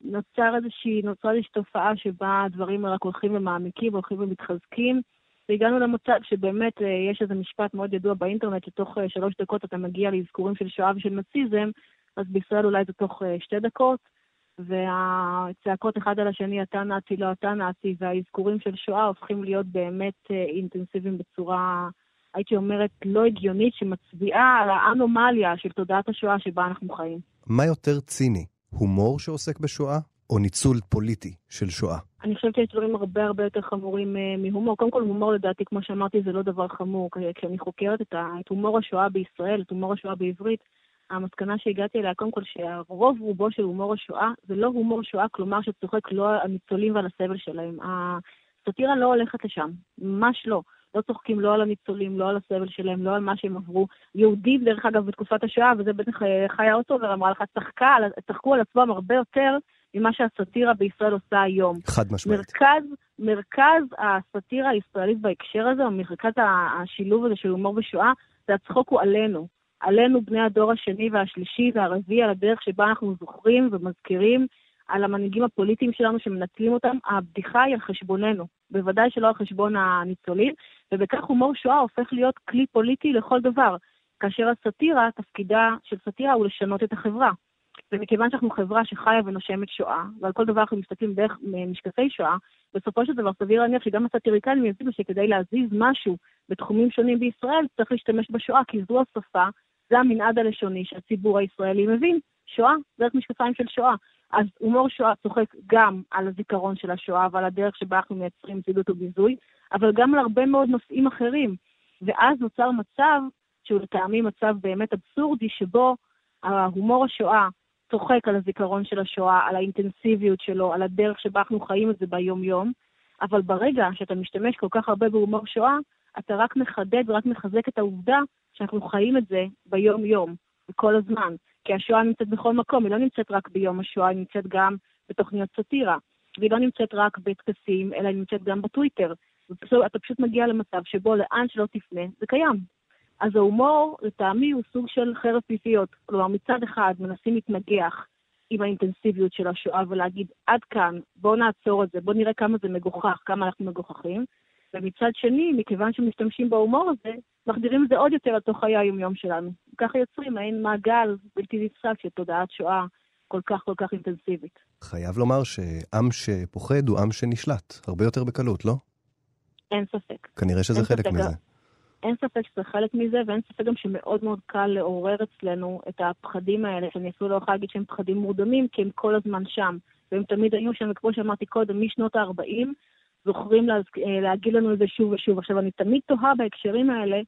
נוצר איזושהי, נוצרה איזושהי תופעה שבה הדברים רק הולכים ומעמיקים, הולכים ומתחזקים. והגענו למצב שבאמת אה, יש איזה משפט מאוד ידוע באינטרנט, שתוך אה, שלוש דקות אתה מגיע לאזכורים של שואה ושל נאציזם, אז בישראל אולי זה תוך אה, שתי דקות, והצעקות אחד על השני, אתה נאצי, לא אתה נאצי, והאזכורים של שואה הופכים להיות באמת אינטנסיביים בצורה, הייתי אומרת, לא הגיונית, שמצביעה על האנומליה של תודעת השואה שבה אנחנו חיים. מה יותר ציני, הומור שעוסק בשואה, או ניצול פוליטי של שואה? אני חושבת שיש דברים הרבה הרבה יותר חמורים uh, מהומור. קודם כל, הומור לדעתי, כמו שאמרתי, זה לא דבר חמור. כשאני חוקרת את, את הומור השואה בישראל, את הומור השואה בעברית, המסקנה שהגעתי אליה, קודם כל, שהרוב רובו של הומור השואה זה לא הומור שואה, כלומר שצוחק לא על הניצולים ועל הסבל שלהם. הסאטירה לא הולכת לשם, ממש לא. לא צוחקים לא על הניצולים, לא על הסבל שלהם, לא על מה שהם עברו. יהודים, דרך אגב, בתקופת השואה, וזה בטח אה, חיה אותו, ואמרה לך, צחקה, צחקו על עצמם הרבה יותר ממה שהסאטירה בישראל עושה היום. חד משמעית. מרכז, מרכז הסאטירה הישראלית בהקשר הזה, או מרכז השילוב הזה של הומור ושואה, זה הצחוק הוא עלינו. עלינו, בני הדור השני והשלישי והרביעי, על הדרך שבה אנחנו זוכרים ומזכירים על המנהיגים הפוליטיים שלנו שמנצלים אותם, הבדיחה היא על חשבוננו, בוודאי שלא על חשבון הניצולים, ובכך הומור שואה הופך להיות כלי פוליטי לכל דבר, כאשר הסאטירה, תפקידה של סאטירה הוא לשנות את החברה. ומכיוון שאנחנו חברה שחיה ונושמת שואה, ועל כל דבר אנחנו מסתכלים דרך משקפי שואה, בסופו של דבר סביר להניח שגם הסאטיריקנים יבינו שכדי להזיז משהו בתחומים שונים בישראל, צריך להשתמש בשואה, כי זו השפה, זה המנעד הלשוני שהציבור הישראלי מבין. שואה, דרך משקפיים של שואה. אז הומור שואה צוחק גם על הזיכרון של השואה ועל הדרך שבה אנחנו מייצרים זילות וביזוי, אבל גם על הרבה מאוד נושאים אחרים. ואז נוצר מצב, שהוא לטעמי מצב באמת אבסורדי, שבו ההומור השואה צוחק על הזיכרון של השואה, על האינטנסיביות שלו, על הדרך שבה אנחנו חיים את זה ביום-יום, אבל ברגע שאתה משתמש כל כך הרבה בהומור שואה, אתה רק מחדד ורק מחזק את העובדה שאנחנו חיים את זה ביום-יום, וכל הזמן. כי השואה נמצאת בכל מקום, היא לא נמצאת רק ביום השואה, היא נמצאת גם בתוכניות סאטירה. והיא לא נמצאת רק בטקסים, אלא היא נמצאת גם בטוויטר. אתה פשוט מגיע למצב שבו לאן שלא תפנה, זה קיים. אז ההומור, לטעמי, הוא סוג של חרב פיפיות. כלומר, מצד אחד מנסים להתנגח עם האינטנסיביות של השואה ולהגיד, עד כאן, בואו נעצור את זה, בואו נראה כמה זה מגוחך, כמה אנחנו מגוחכים. ומצד שני, מכיוון שמשתמשים בהומור הזה, מחדירים את זה עוד יותר לתוך חיי היומיום שלנו. ככה יוצרים מעין מעגל בלתי נפסק של תודעת שואה כל כך כל כך אינטנסיבית. חייב לומר שעם שפוחד הוא עם שנשלט, הרבה יותר בקלות, לא? אין ספק. כנראה שזה חלק ספק. מזה. אין ספק שזה חלק מזה, ואין ספק גם שמאוד מאוד קל לעורר אצלנו את הפחדים האלה, שאני אפילו לא יכולה להגיד שהם פחדים מורדמים, כי הם כל הזמן שם. והם תמיד היו שם, וכמו שאמרתי קודם, משנות ה-40, זוכרים לה, אה, להגיד לנו את זה שוב ושוב. עכשיו, אני תמיד תוהה בהקשרים האלה,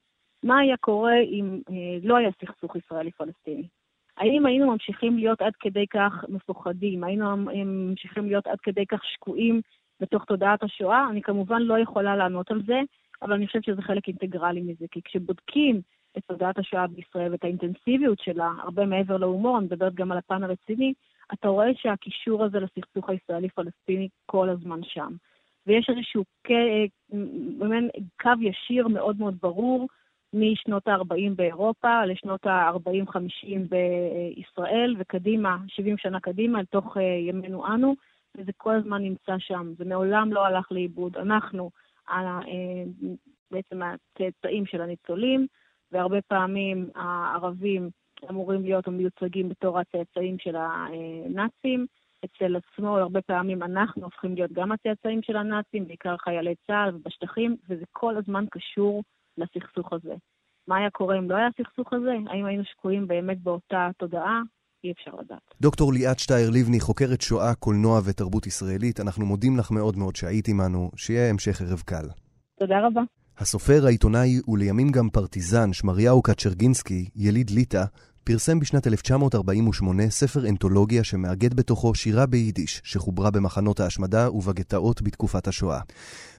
מה היה קורה אם אה, לא היה סכסוך ישראלי-פלסטיני? האם היינו ממשיכים להיות עד כדי כך מפוחדים? היינו ממשיכים להיות עד כדי כך שקועים בתוך תודעת השואה? אני כמובן לא יכולה לענות על זה, אבל אני חושבת שזה חלק אינטגרלי מזה, כי כשבודקים את תודעת השואה בישראל ואת האינטנסיביות שלה, הרבה מעבר להומור, אני מדברת גם על הפן הרציני, אתה רואה שהקישור הזה לסכסוך הישראלי-פלסטיני כל הזמן שם. ויש איזשהו קו ישיר מאוד מאוד ברור משנות ה-40 באירופה לשנות ה-40-50 בישראל, וקדימה, 70 שנה קדימה, לתוך אה, ימינו אנו, וזה כל הזמן נמצא שם. זה מעולם לא הלך לאיבוד. אנחנו, אה, בעצם הצאצאים של הניצולים, והרבה פעמים הערבים אמורים להיות מיוצגים בתור הצאצאים של הנאצים. אצל השמאל הרבה פעמים אנחנו הופכים להיות גם הצאצאים של הנאצים, בעיקר חיילי צה"ל ובשטחים, וזה כל הזמן קשור לסכסוך הזה. מה היה קורה אם לא היה הסכסוך הזה? האם היינו שקועים באמת באותה תודעה? אי אפשר לדעת. דוקטור ליאת שטייר לבני, חוקרת שואה, קולנוע ותרבות ישראלית, אנחנו מודים לך מאוד מאוד שהיית עמנו, שיהיה המשך ערב קל. תודה רבה. הסופר, העיתונאי ולימים גם פרטיזן, שמריהו קצ'רגינסקי, יליד ליטא, פרסם בשנת 1948 ספר אנתולוגיה שמאגד בתוכו שירה ביידיש, שחוברה במחנות ההשמדה ובגטאות בתקופת השואה.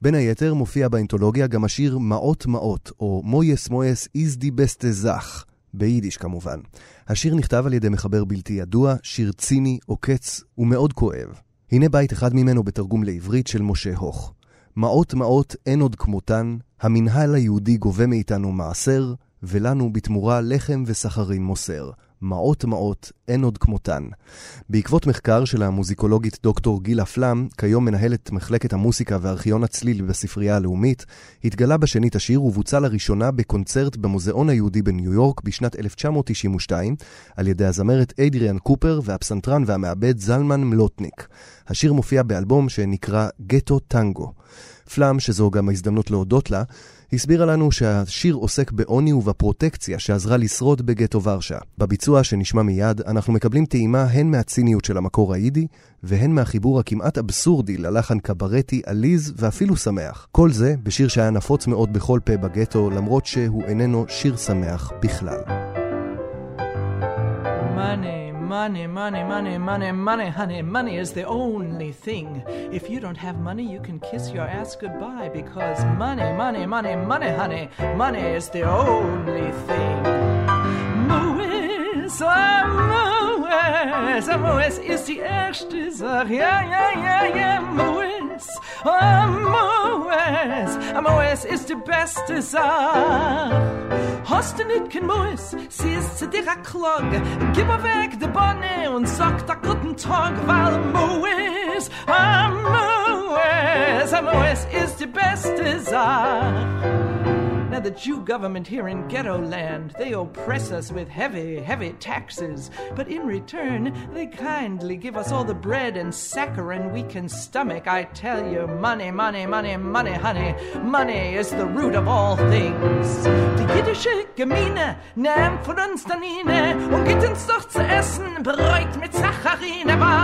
בין היתר מופיע באנתולוגיה גם השיר מעות מעות, או מויס מויס איז די בסטה זך, ביידיש כמובן. השיר נכתב על ידי מחבר בלתי ידוע, שיר ציני, עוקץ ומאוד כואב. הנה בית אחד ממנו בתרגום לעברית של משה הוך. מעות מעות אין עוד כמותן, המנהל היהודי גובה מאיתנו מעשר, ולנו בתמורה לחם וסחרין מוסר. מעות מעות, אין עוד כמותן. בעקבות מחקר של המוזיקולוגית דוקטור גילה פלאם, כיום מנהלת מחלקת המוסיקה וארכיון הצליל בספרייה הלאומית, התגלה בשנית השיר ובוצע לראשונה בקונצרט במוזיאון היהודי בניו יורק בשנת 1992, על ידי הזמרת אדריאן קופר והפסנתרן והמעבד זלמן מלוטניק. השיר מופיע באלבום שנקרא גטו טנגו. פלאם, שזו גם ההזדמנות להודות לה, הסבירה לנו שהשיר עוסק בעוני ובפרוטקציה שעזרה לשרוד בגטו ורשה. בביצוע שנשמע מיד, אנחנו מקבלים טעימה הן מהציניות של המקור היידי, והן מהחיבור הכמעט אבסורדי ללחן קברטי, עליז ואפילו שמח. כל זה בשיר שהיה נפוץ מאוד בכל פה בגטו, למרות שהוא איננו שיר שמח בכלל. Money. Money, money, money, money, money, honey. Money is the only thing. If you don't have money, you can kiss your ass goodbye because money, money, money, money, honey. Money is the only thing. Moes, oh, Moes, oh, Moes ist die erste Sache. Ja, ja, ja, ja, Moes, oh, Moes, oh, Moes ist die beste Sache. Hast du nicht kein Moes, sie ist zu dir a Klog. Gib mir weg de Bonne und sag da guten Tag, weil Moes, a Moes, a Moes ist die beste Sache. Now, the Jew government here in ghetto land, they oppress us with heavy, heavy taxes. But in return, they kindly give us all the bread and saccharin we can stomach. I tell you, money, money, money, money, honey. Money is the root of all things. Die jiddische Gemeine nimmt von uns dann inne und gibt uns doch zu essen, bereut mit Sacharine, weil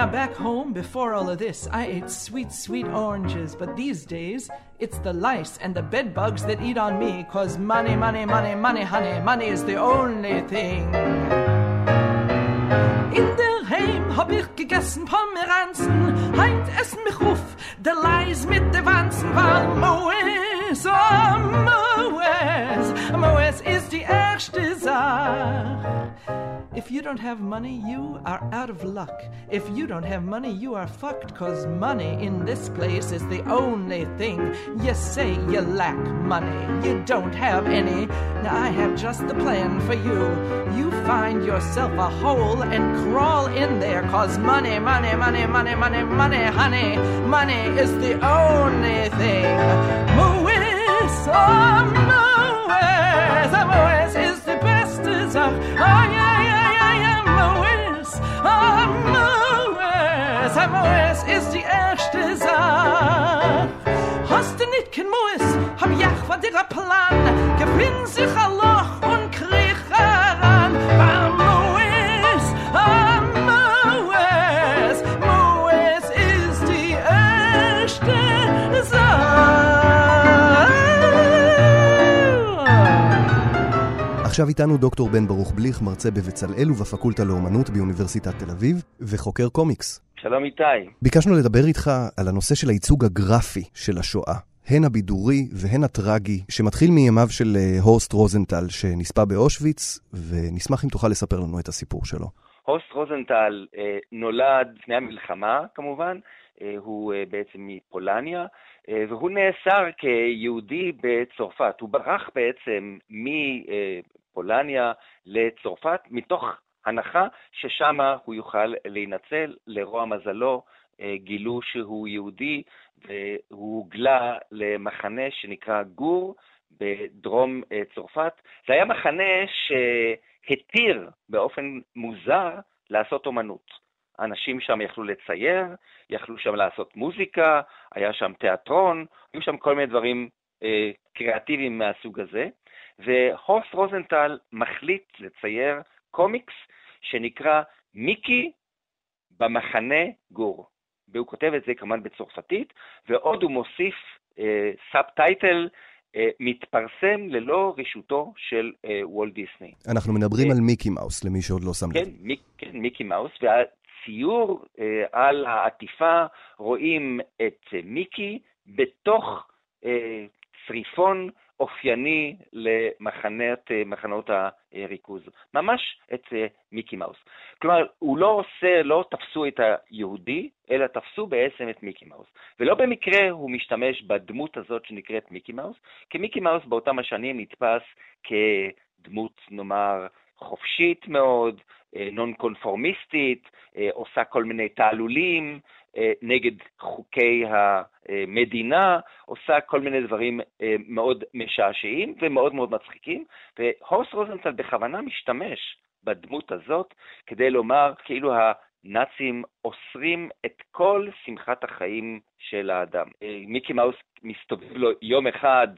Now, back home, before all of this, I ate sweet, sweet oranges, but these days, it's the lice and the bed bugs that eat on me, cause money, money, money, money, honey, money is the only thing. In der Heim hab ich gegessen Pomeranzen, heint essen mich ruf, der Leis mit der Wanzen, weil Moes, oh Moes, Moes ist die erste Sache. If you don't have money, you are out of luck. If you don't have money, you are fucked, cause money in this place is the only thing. You say you lack money, you don't have any. Now I have just the plan for you. You find yourself a hole and crawl in there, cause money, money, money, money, money, money, honey, money is the only thing. Moes, oh, Moes, oh, Moes is the best of, oh yeah. Moes ist die erste Sache. Hast du nicht kein Moes, hab ich von dir Plan. Gewinn sich ein Loch עכשיו איתנו דוקטור בן ברוך בליך, מרצה בבצלאל ובפקולטה לאומנות באוניברסיטת תל אביב, וחוקר קומיקס. שלום איתי. ביקשנו לדבר איתך על הנושא של הייצוג הגרפי של השואה. הן הבידורי והן הטרגי, שמתחיל מימיו של אה, הורסט רוזנטל, שנספה באושוויץ, ונשמח אם תוכל לספר לנו את הסיפור שלו. הורסט רוזנטל אה, נולד לפני המלחמה, כמובן, אה, הוא אה, בעצם מפולניה, אה, והוא נאסר כיהודי בצרפת. הוא ברח בעצם מפולניה לצרפת מתוך הנחה ששם הוא יוכל להינצל, לרוע מזלו אה, גילו שהוא יהודי והוא הוגלה למחנה שנקרא גור בדרום אה, צרפת. זה היה מחנה שהתיר באופן מוזר לעשות אומנות. אנשים שם יכלו לצייר, יכלו שם לעשות מוזיקה, היה שם תיאטרון, היו שם כל מיני דברים אה, קריאטיביים מהסוג הזה, והורסט רוזנטל מחליט לצייר קומיקס שנקרא מיקי במחנה גור. והוא כותב את זה כמובן בצרפתית, ועוד הוא מוסיף אה, subtitle אה, מתפרסם ללא רשותו של אה, וולט דיסני. אנחנו מדברים אה, על מיקי מאוס, למי שעוד לא שם לב. כן, מיק, כן, מיקי מאוס, והציור אה, על העטיפה רואים את אה, מיקי בתוך אה, צריפון אופייני למחנות הריכוז, ממש את אה, מיקי מאוס. כלומר, הוא לא עושה, לא תפסו את היהודי, אלא תפסו בעצם את מיקי מאוס. ולא במקרה הוא משתמש בדמות הזאת שנקראת מיקי מאוס, כי מיקי מאוס באותם השנים נתפס כדמות, נאמר, חופשית מאוד, אה, נון קונפורמיסטית, אה, עושה כל מיני תעלולים, אה, נגד חוקי המדינה, עושה כל מיני דברים אה, מאוד משעשעים ומאוד מאוד מצחיקים, והורס רוזנטל בכוונה משתמש בדמות הזאת כדי לומר כאילו הנאצים אוסרים את כל שמחת החיים של האדם. אה, מיקי מאוס מסתובב לו יום אחד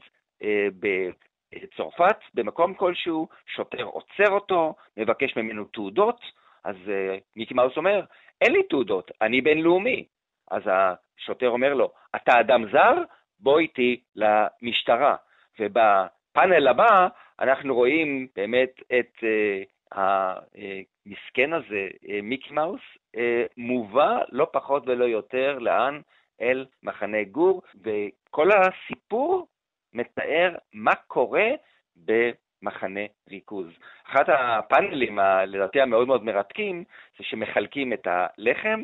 בצרפת, במקום כלשהו, שוטר עוצר אותו, מבקש ממנו תעודות, אז מיקי מאוס אומר, אין לי תעודות, אני בינלאומי. אז השוטר אומר לו, אתה אדם זר? בוא איתי למשטרה. ובפאנל הבא אנחנו רואים באמת את uh, המסכן הזה, uh, מיקי מאוס, uh, מובא לא פחות ולא יותר לאן? אל מחנה גור, וכל הסיפור מתאר מה קורה ב... מחנה ריכוז. אחד הפאנלים, לדעתי המאוד מאוד מרתקים, זה שמחלקים את הלחם,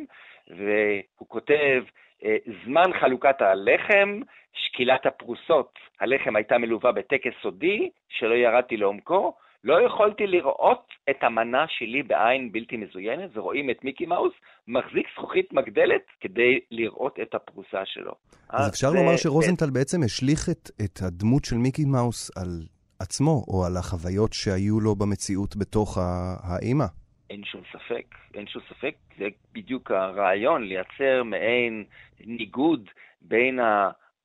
והוא כותב, אה, זמן חלוקת הלחם, שקילת הפרוסות. הלחם הייתה מלווה בטקס סודי, שלא ירדתי לעומקו, לא יכולתי לראות את המנה שלי בעין בלתי מזוינת, ורואים את מיקי מאוס מחזיק זכוכית מגדלת כדי לראות את הפרוסה שלו. אז אפשר זה... לומר שרוזנטל בעצם השליך את, את הדמות של מיקי מאוס על עצמו, או על החוויות שהיו לו במציאות בתוך האימא. אין שום ספק, אין שום ספק, זה בדיוק הרעיון, לייצר מעין ניגוד בין.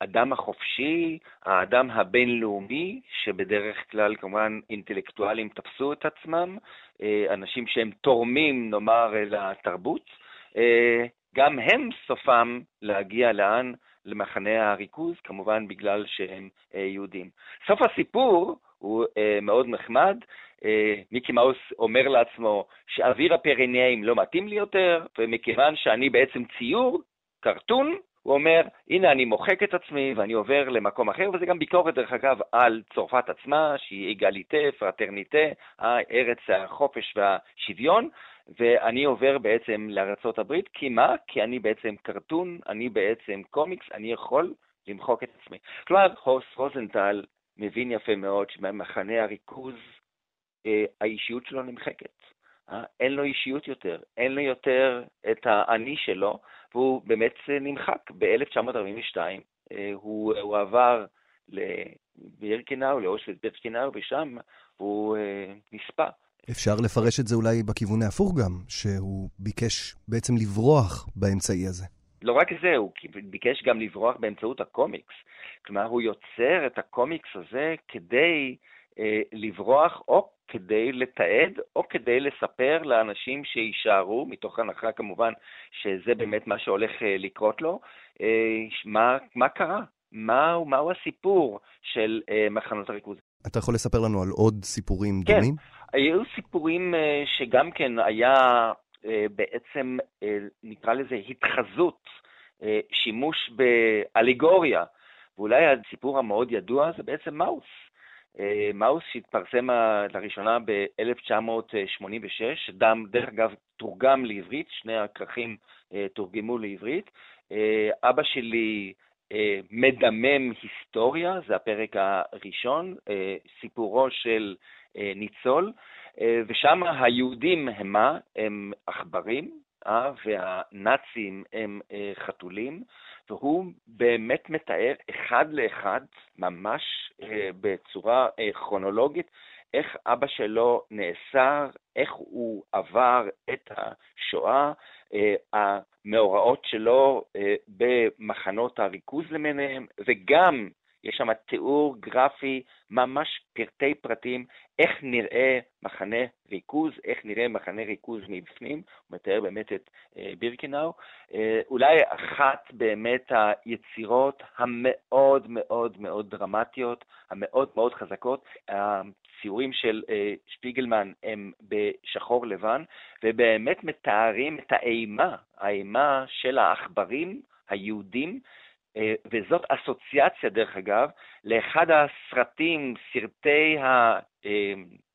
האדם החופשי, האדם הבינלאומי, שבדרך כלל כמובן אינטלקטואלים תפסו את עצמם, אה, אנשים שהם תורמים, נאמר, לתרבות, אה, גם הם סופם להגיע לאן? למחנה הריכוז, כמובן בגלל שהם אה, יהודים. סוף הסיפור הוא מאוד נחמד. מיקי מאוס אומר לעצמו שאוויר הפירניים לא מתאים לי יותר, ומכיוון שאני בעצם ציור, קרטון, הוא אומר, הנה אני מוחק את עצמי ואני עובר למקום אחר, וזה גם ביקורת, דרך אגב, על צרפת עצמה, שהיא אגליטה, פרטרניטה, ארץ החופש והשוויון, ואני עובר בעצם הברית, כי מה? כי אני בעצם קרטון, אני בעצם קומיקס, אני יכול למחוק את עצמי. כלומר, הוס רוזנטל מבין יפה מאוד שבמחנה הריכוז אה, האישיות שלו נמחקת. אה? אין לו אישיות יותר, אין לו יותר את האני שלו, והוא באמת נמחק. ב-1942 אה, הוא, הוא עבר לבירקנאו, לאושוויץ בירקנאו, ושם הוא אה, נספה. אפשר לפרש את זה אולי בכיוון ההפוך גם, שהוא ביקש בעצם לברוח באמצעי הזה. לא רק זה, הוא ביקש גם לברוח באמצעות הקומיקס. כלומר, הוא יוצר את הקומיקס הזה כדי אה, לברוח או כדי לתעד או כדי לספר לאנשים שיישארו, מתוך הנחה כמובן שזה באמת מה שהולך אה, לקרות לו, אה, מה, מה קרה, מהו, מהו הסיפור של אה, מחנות הריכוז. אתה יכול לספר לנו על עוד סיפורים כן, דומים? כן, היו סיפורים שגם כן היה בעצם, נקרא לזה התחזות, שימוש באליגוריה, ואולי הסיפור המאוד ידוע זה בעצם מאוס. אה, מאוס שהתפרסם לראשונה ב-1986, דם, דרך אגב, תורגם לעברית, שני הכרכים אה, תורגמו לעברית. אה, אבא שלי מדמם היסטוריה, זה הפרק הראשון, סיפורו של ניצול, ושם היהודים הם מה? הם עכברים, והנאצים הם חתולים. והוא באמת מתאר אחד לאחד, ממש אה, בצורה אה, כרונולוגית, איך אבא שלו נאסר, איך הוא עבר את השואה, אה, המאורעות שלו במחנות הריכוז למיניהם, וגם יש שם תיאור גרפי, ממש פרטי פרטים, איך נראה מחנה ריכוז, איך נראה מחנה ריכוז מבפנים, הוא מתאר באמת את אה, בירקנאו. אה, אולי אחת באמת היצירות המאוד מאוד מאוד דרמטיות, המאוד מאוד חזקות, הציורים של אה, שפיגלמן הם בשחור לבן, ובאמת מתארים את האימה, האימה של העכברים היהודים, וזאת אסוציאציה, דרך אגב, לאחד הסרטים, סרטי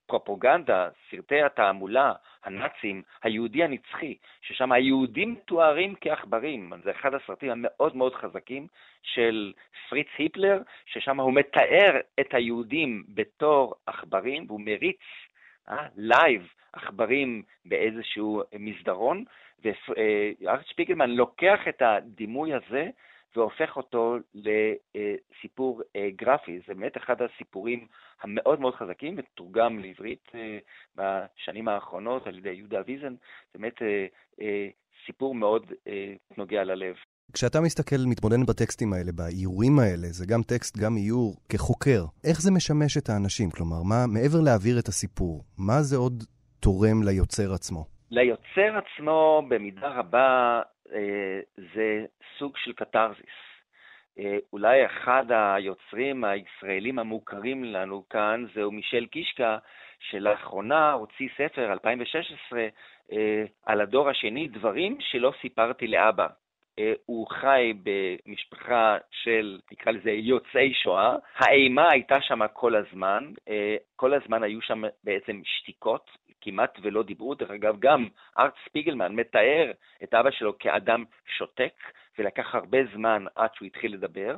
הפרופוגנדה, סרטי התעמולה, הנאצים, היהודי הנצחי, ששם היהודים מתוארים כעכברים. זה אחד הסרטים המאוד מאוד חזקים של פריץ היפלר, ששם הוא מתאר את היהודים בתור עכברים, והוא מריץ live אה, עכברים באיזשהו מסדרון, וארט שפיגלמן לוקח את הדימוי הזה והופך אותו לסיפור אה, גרפי. זה באמת אחד הסיפורים המאוד מאוד חזקים, מתורגם לעברית אה, בשנים האחרונות על ידי יהודה ויזן. זה באמת אה, סיפור מאוד נוגע ללב. כשאתה מסתכל, מתבונן בטקסטים האלה, באיורים האלה, זה גם טקסט, גם איור, כחוקר, איך זה משמש את האנשים? כלומר, מה, מעבר להעביר את הסיפור, מה זה עוד תורם ליוצר עצמו? ליוצר עצמו, במידה רבה, זה סוג של קתרזיס. אה, אולי אחד היוצרים הישראלים המוכרים לנו כאן זהו מישל קישקה, שלאחרונה הוציא ספר, 2016, אה, על הדור השני, דברים שלא סיפרתי לאבא. אה, הוא חי במשפחה של, נקרא לזה, יוצאי שואה. האימה הייתה שם כל הזמן, אה, כל הזמן היו שם בעצם שתיקות, כמעט ולא דיברו. דרך אגב, גם ארט ספיגלמן מתאר את אבא שלו כאדם שותק, ולקח הרבה זמן עד שהוא התחיל לדבר.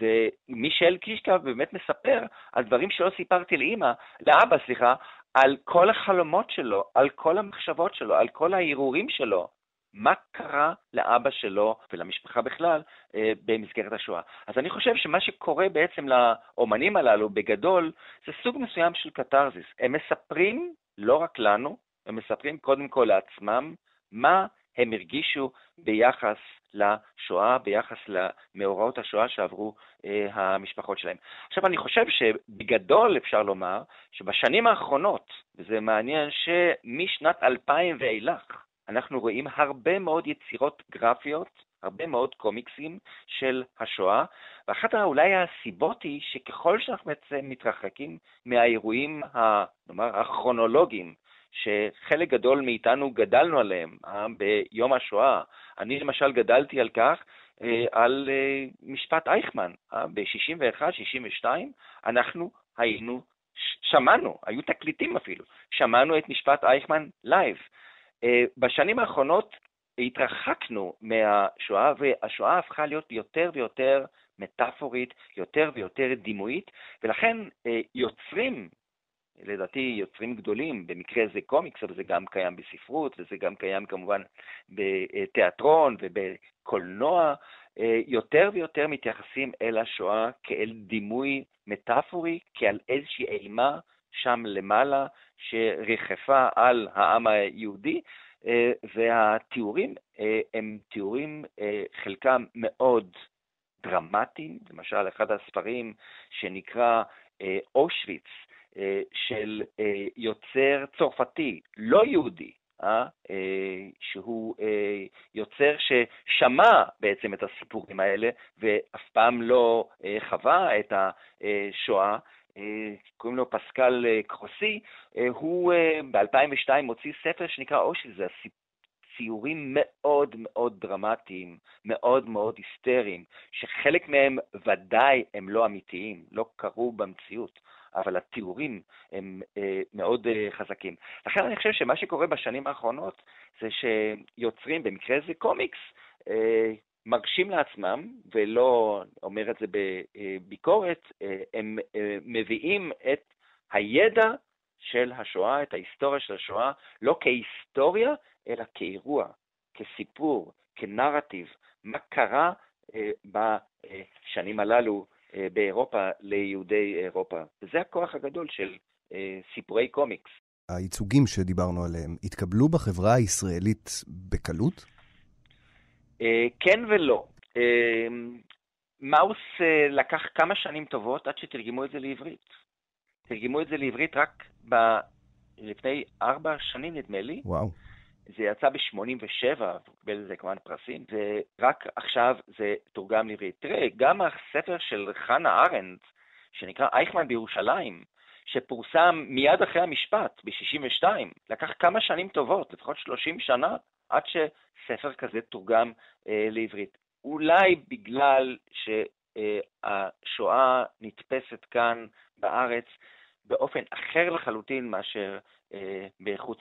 ומישל קישקה באמת מספר על דברים שלא סיפרתי לאמא, לאבא, סליחה, על כל החלומות שלו, על כל המחשבות שלו, על כל ההרהורים שלו. מה קרה לאבא שלו ולמשפחה בכלל אה, במסגרת השואה. אז אני חושב שמה שקורה בעצם לאומנים הללו בגדול, זה סוג מסוים של קתרזיס. הם מספרים, לא רק לנו, הם מספרים קודם כל לעצמם, מה הם הרגישו ביחס לשואה, ביחס למאורעות השואה שעברו אה, המשפחות שלהם. עכשיו, אני חושב שבגדול אפשר לומר שבשנים האחרונות, וזה מעניין שמשנת 2000 ואילך, אנחנו רואים הרבה מאוד יצירות גרפיות, הרבה מאוד קומיקסים של השואה, ואחת אולי הסיבות היא שככל שאנחנו מתרחקים מהאירועים, נאמר, הכרונולוגיים, שחלק גדול מאיתנו גדלנו עליהם אה, ביום השואה. אני למשל גדלתי על כך, אה, על אה, משפט אייכמן. אה, ב-61, 62, אנחנו היינו, שמענו, היו תקליטים אפילו, שמענו את משפט אייכמן live. בשנים האחרונות התרחקנו מהשואה, והשואה הפכה להיות יותר ויותר מטאפורית, יותר ויותר דימויית, ולכן אה, יוצרים, לדעתי יוצרים גדולים, במקרה זה קומיקס, אבל זה גם קיים בספרות, וזה גם קיים כמובן בתיאטרון ובקולנוע, אה, יותר ויותר מתייחסים אל השואה כאל דימוי מטאפורי, כאל איזושהי אימה שם למעלה שריחפה על העם היהודי, והתיאורים אה, הם תיאורים, אה, חלקם מאוד דרמטיים, למשל אחד הספרים שנקרא אושוויץ, של יוצר צרפתי, לא יהודי, אה? שהוא יוצר ששמע בעצם את הסיפורים האלה ואף פעם לא חווה את השואה, אה, קוראים לו פסקל אה, קרוסי, אה, הוא ב-2002 הוציא ספר שנקרא אושי, זה ציורים מאוד מאוד דרמטיים, מאוד מאוד היסטריים, שחלק מהם ודאי הם לא אמיתיים, לא קרו במציאות, אבל התיאורים הם מאוד חזקים. לכן אני חושב שמה שקורה בשנים האחרונות זה שיוצרים, במקרה זה קומיקס, מרשים לעצמם, ולא אומר את זה בביקורת, הם אה, מביאים את הידע של השואה, את ההיסטוריה של השואה, לא כהיסטוריה, אלא כאירוע, כסיפור, כנרטיב, מה קרה אה, בשנים הללו אה, באירופה ליהודי אירופה. וזה הכוח הגדול של סיפורי קומיקס. הייצוגים שדיברנו עליהם התקבלו בחברה הישראלית בקלות? אה, כן ולא. אה, מאוס אה, לקח כמה שנים טובות עד שתרגמו את זה לעברית. תרגמו את זה לעברית רק ב... לפני ארבע שנים, נדמה לי. וואו. זה יצא ב-87, קיבל לזה כמובן פרסים, ורק עכשיו זה תורגם לעברית. תראה, גם הספר של חנה ארנדט, שנקרא אייכמן בירושלים, שפורסם מיד אחרי המשפט, ב-62, לקח כמה שנים טובות, לפחות 30 שנה, עד שספר כזה תורגם אה, לעברית. אולי בגלל שהשואה נתפסת כאן בארץ באופן אחר לחלוטין מאשר אה,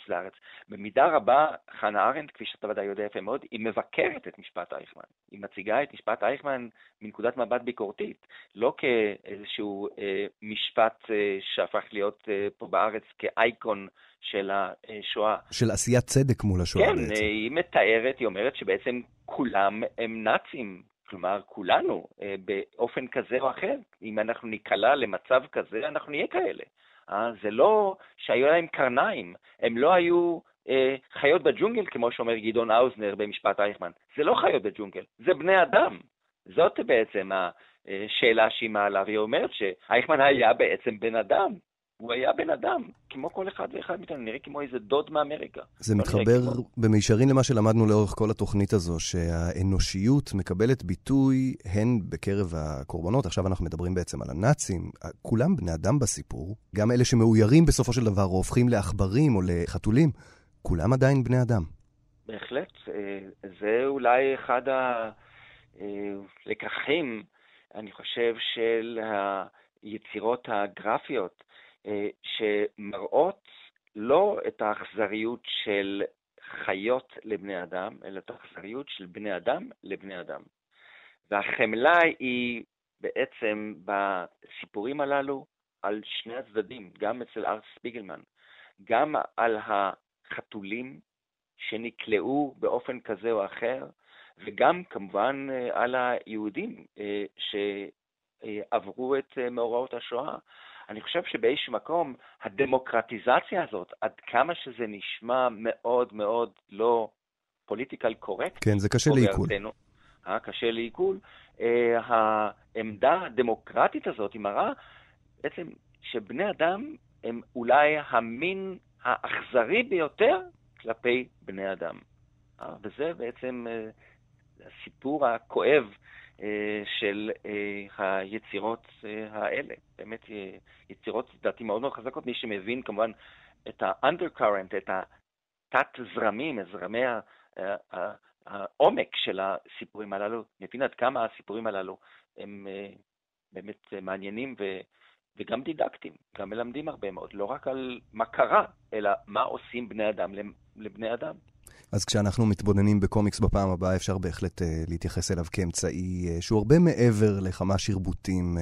לארץ. במידה רבה, חנה ארנדט, כפי שאתה ודאי יודע יפה מאוד, היא מבקרת את משפט אייכמן. היא מציגה את משפט אייכמן מנקודת מבט ביקורתית, לא כאיזשהו אה, משפט אה, שהפך להיות אה, פה בארץ כאייקון של השואה. של עשיית צדק מול השואה כן, בעצם. כן, היא מתארת, היא אומרת שבעצם כולם הם נאצים. כלומר, כולנו, אה, באופן כזה או אחר, אם אנחנו ניקלע למצב כזה, אנחנו נהיה כאלה. אה? זה לא שהיו להם קרניים, הם לא היו אה, חיות בג'ונגל, כמו שאומר גדעון האוזנר במשפט אייכמן. זה לא חיות בג'ונגל, זה בני אדם. זאת בעצם השאלה שהיא מעלה, והיא אומרת שאייכמן היה בעצם בן אדם. הוא היה בן אדם, כמו כל אחד ואחד מאיתנו, נראה כמו איזה דוד מאמריקה. זה לא מתחבר כמו... במישרין למה שלמדנו לאורך כל התוכנית הזו, שהאנושיות מקבלת ביטוי הן בקרב הקורבנות, עכשיו אנחנו מדברים בעצם על הנאצים, כולם בני אדם בסיפור, גם אלה שמאוירים בסופו של דבר, או הופכים לעכברים או לחתולים, כולם עדיין בני אדם. בהחלט. זה אולי אחד הלקחים, אני חושב, של היצירות הגרפיות, שמראות לא את האכזריות של חיות לבני אדם, אלא את האכזריות של בני אדם לבני אדם. והחמלה היא בעצם בסיפורים הללו על שני הצדדים, גם אצל ארט ספיגלמן, גם על החתולים שנקלעו באופן כזה או אחר, וגם כמובן על היהודים אה, שעברו את מאורעות השואה. אני חושב שבאיזשהו מקום הדמוקרטיזציה הזאת, עד כמה שזה נשמע מאוד מאוד לא פוליטיקל קורקט, כן, זה קשה לעיכול. אה, קשה לעיכול. אה, העמדה הדמוקרטית הזאת היא מראה בעצם שבני אדם הם אולי המין האכזרי ביותר כלפי בני אדם. אה, וזה בעצם אה, הסיפור הכואב של אה, היצירות אה, האלה. באמת יצירות, לדעתי, מאוד מאוד חזקות. מי שמבין כמובן את ה-undercurrent, את התת-זרמים, זרמי העומק של הסיפורים הללו, מבין עד כמה הסיפורים הללו הם באמת מעניינים ו... וגם דידקטיים, גם מלמדים הרבה מאוד, לא רק על מה קרה, אלא מה עושים בני אדם לבני אדם. אז כשאנחנו מתבוננים בקומיקס בפעם הבאה, אפשר בהחלט uh, להתייחס אליו כאמצעי uh, שהוא הרבה מעבר לכמה שרבוטים uh,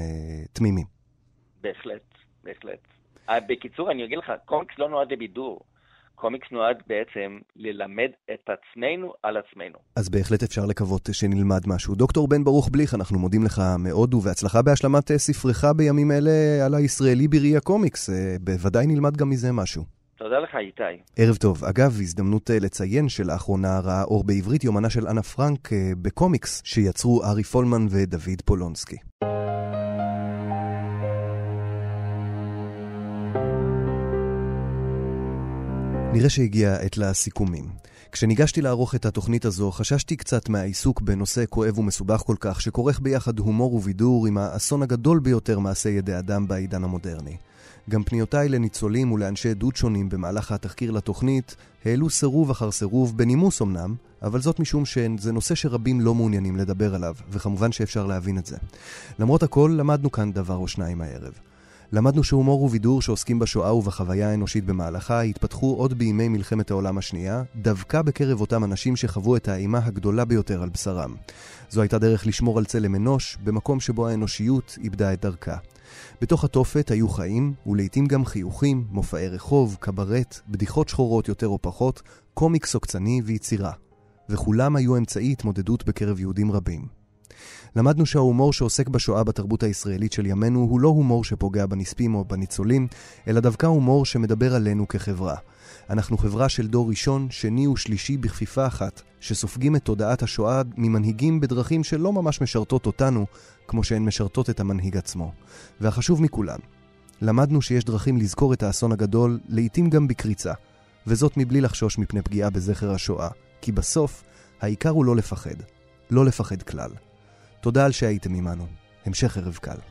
תמימים. בהחלט, בהחלט. Uh, בקיצור, אני אגיד לך, קומיקס לא נועד לבידור. קומיקס נועד בעצם ללמד את עצמנו על עצמנו. אז בהחלט אפשר לקוות שנלמד משהו. דוקטור בן ברוך בליך, אנחנו מודים לך מאוד ובהצלחה בהשלמת ספרך בימים אלה על הישראלי בראי הקומיקס. בוודאי נלמד גם מזה משהו. תודה לך, איתי. ערב טוב. אגב, הזדמנות אה, לציין שלאחרונה ראה אור בעברית יומנה של אנה פרנק אה, בקומיקס שיצרו ארי פולמן ודוד פולונסקי. נראה שהגיעה עת לסיכומים. כשניגשתי לערוך את התוכנית הזו, חששתי קצת מהעיסוק בנושא כואב ומסובך כל כך, שכורך ביחד הומור ובידור עם האסון הגדול ביותר מעשה ידי אדם בעידן המודרני. גם פניותיי לניצולים ולאנשי עדות שונים במהלך התחקיר לתוכנית העלו סירוב אחר סירוב, בנימוס אמנם, אבל זאת משום שזה נושא שרבים לא מעוניינים לדבר עליו, וכמובן שאפשר להבין את זה. למרות הכל, למדנו כאן דבר או שניים הערב. למדנו שהומור ובידור שעוסקים בשואה ובחוויה האנושית במהלכה התפתחו עוד בימי מלחמת העולם השנייה, דווקא בקרב אותם אנשים שחוו את האימה הגדולה ביותר על בשרם. זו הייתה דרך לשמור על צלם אנוש, במקום שבו האנושיות איבדה את דרכה. בתוך התופת היו חיים, ולעיתים גם חיוכים, מופעי רחוב, קברט, בדיחות שחורות יותר או פחות, קומיקס עוקצני ויצירה. וכולם היו אמצעי התמודדות בקרב יהודים רבים. למדנו שההומור שעוסק בשואה בתרבות הישראלית של ימינו הוא לא הומור שפוגע בנספים או בניצולים, אלא דווקא הומור שמדבר עלינו כחברה. אנחנו חברה של דור ראשון, שני ושלישי בכפיפה אחת, שסופגים את תודעת השואה ממנהיגים בדרכים שלא ממש משרתות אותנו, כמו שהן משרתות את המנהיג עצמו. והחשוב מכולן, למדנו שיש דרכים לזכור את האסון הגדול, לעתים גם בקריצה, וזאת מבלי לחשוש מפני פגיעה בזכר השואה, כי בסוף, העיקר הוא לא לפחד. לא לפחד כלל. תודה על שהייתם עמנו. המשך ערב קל.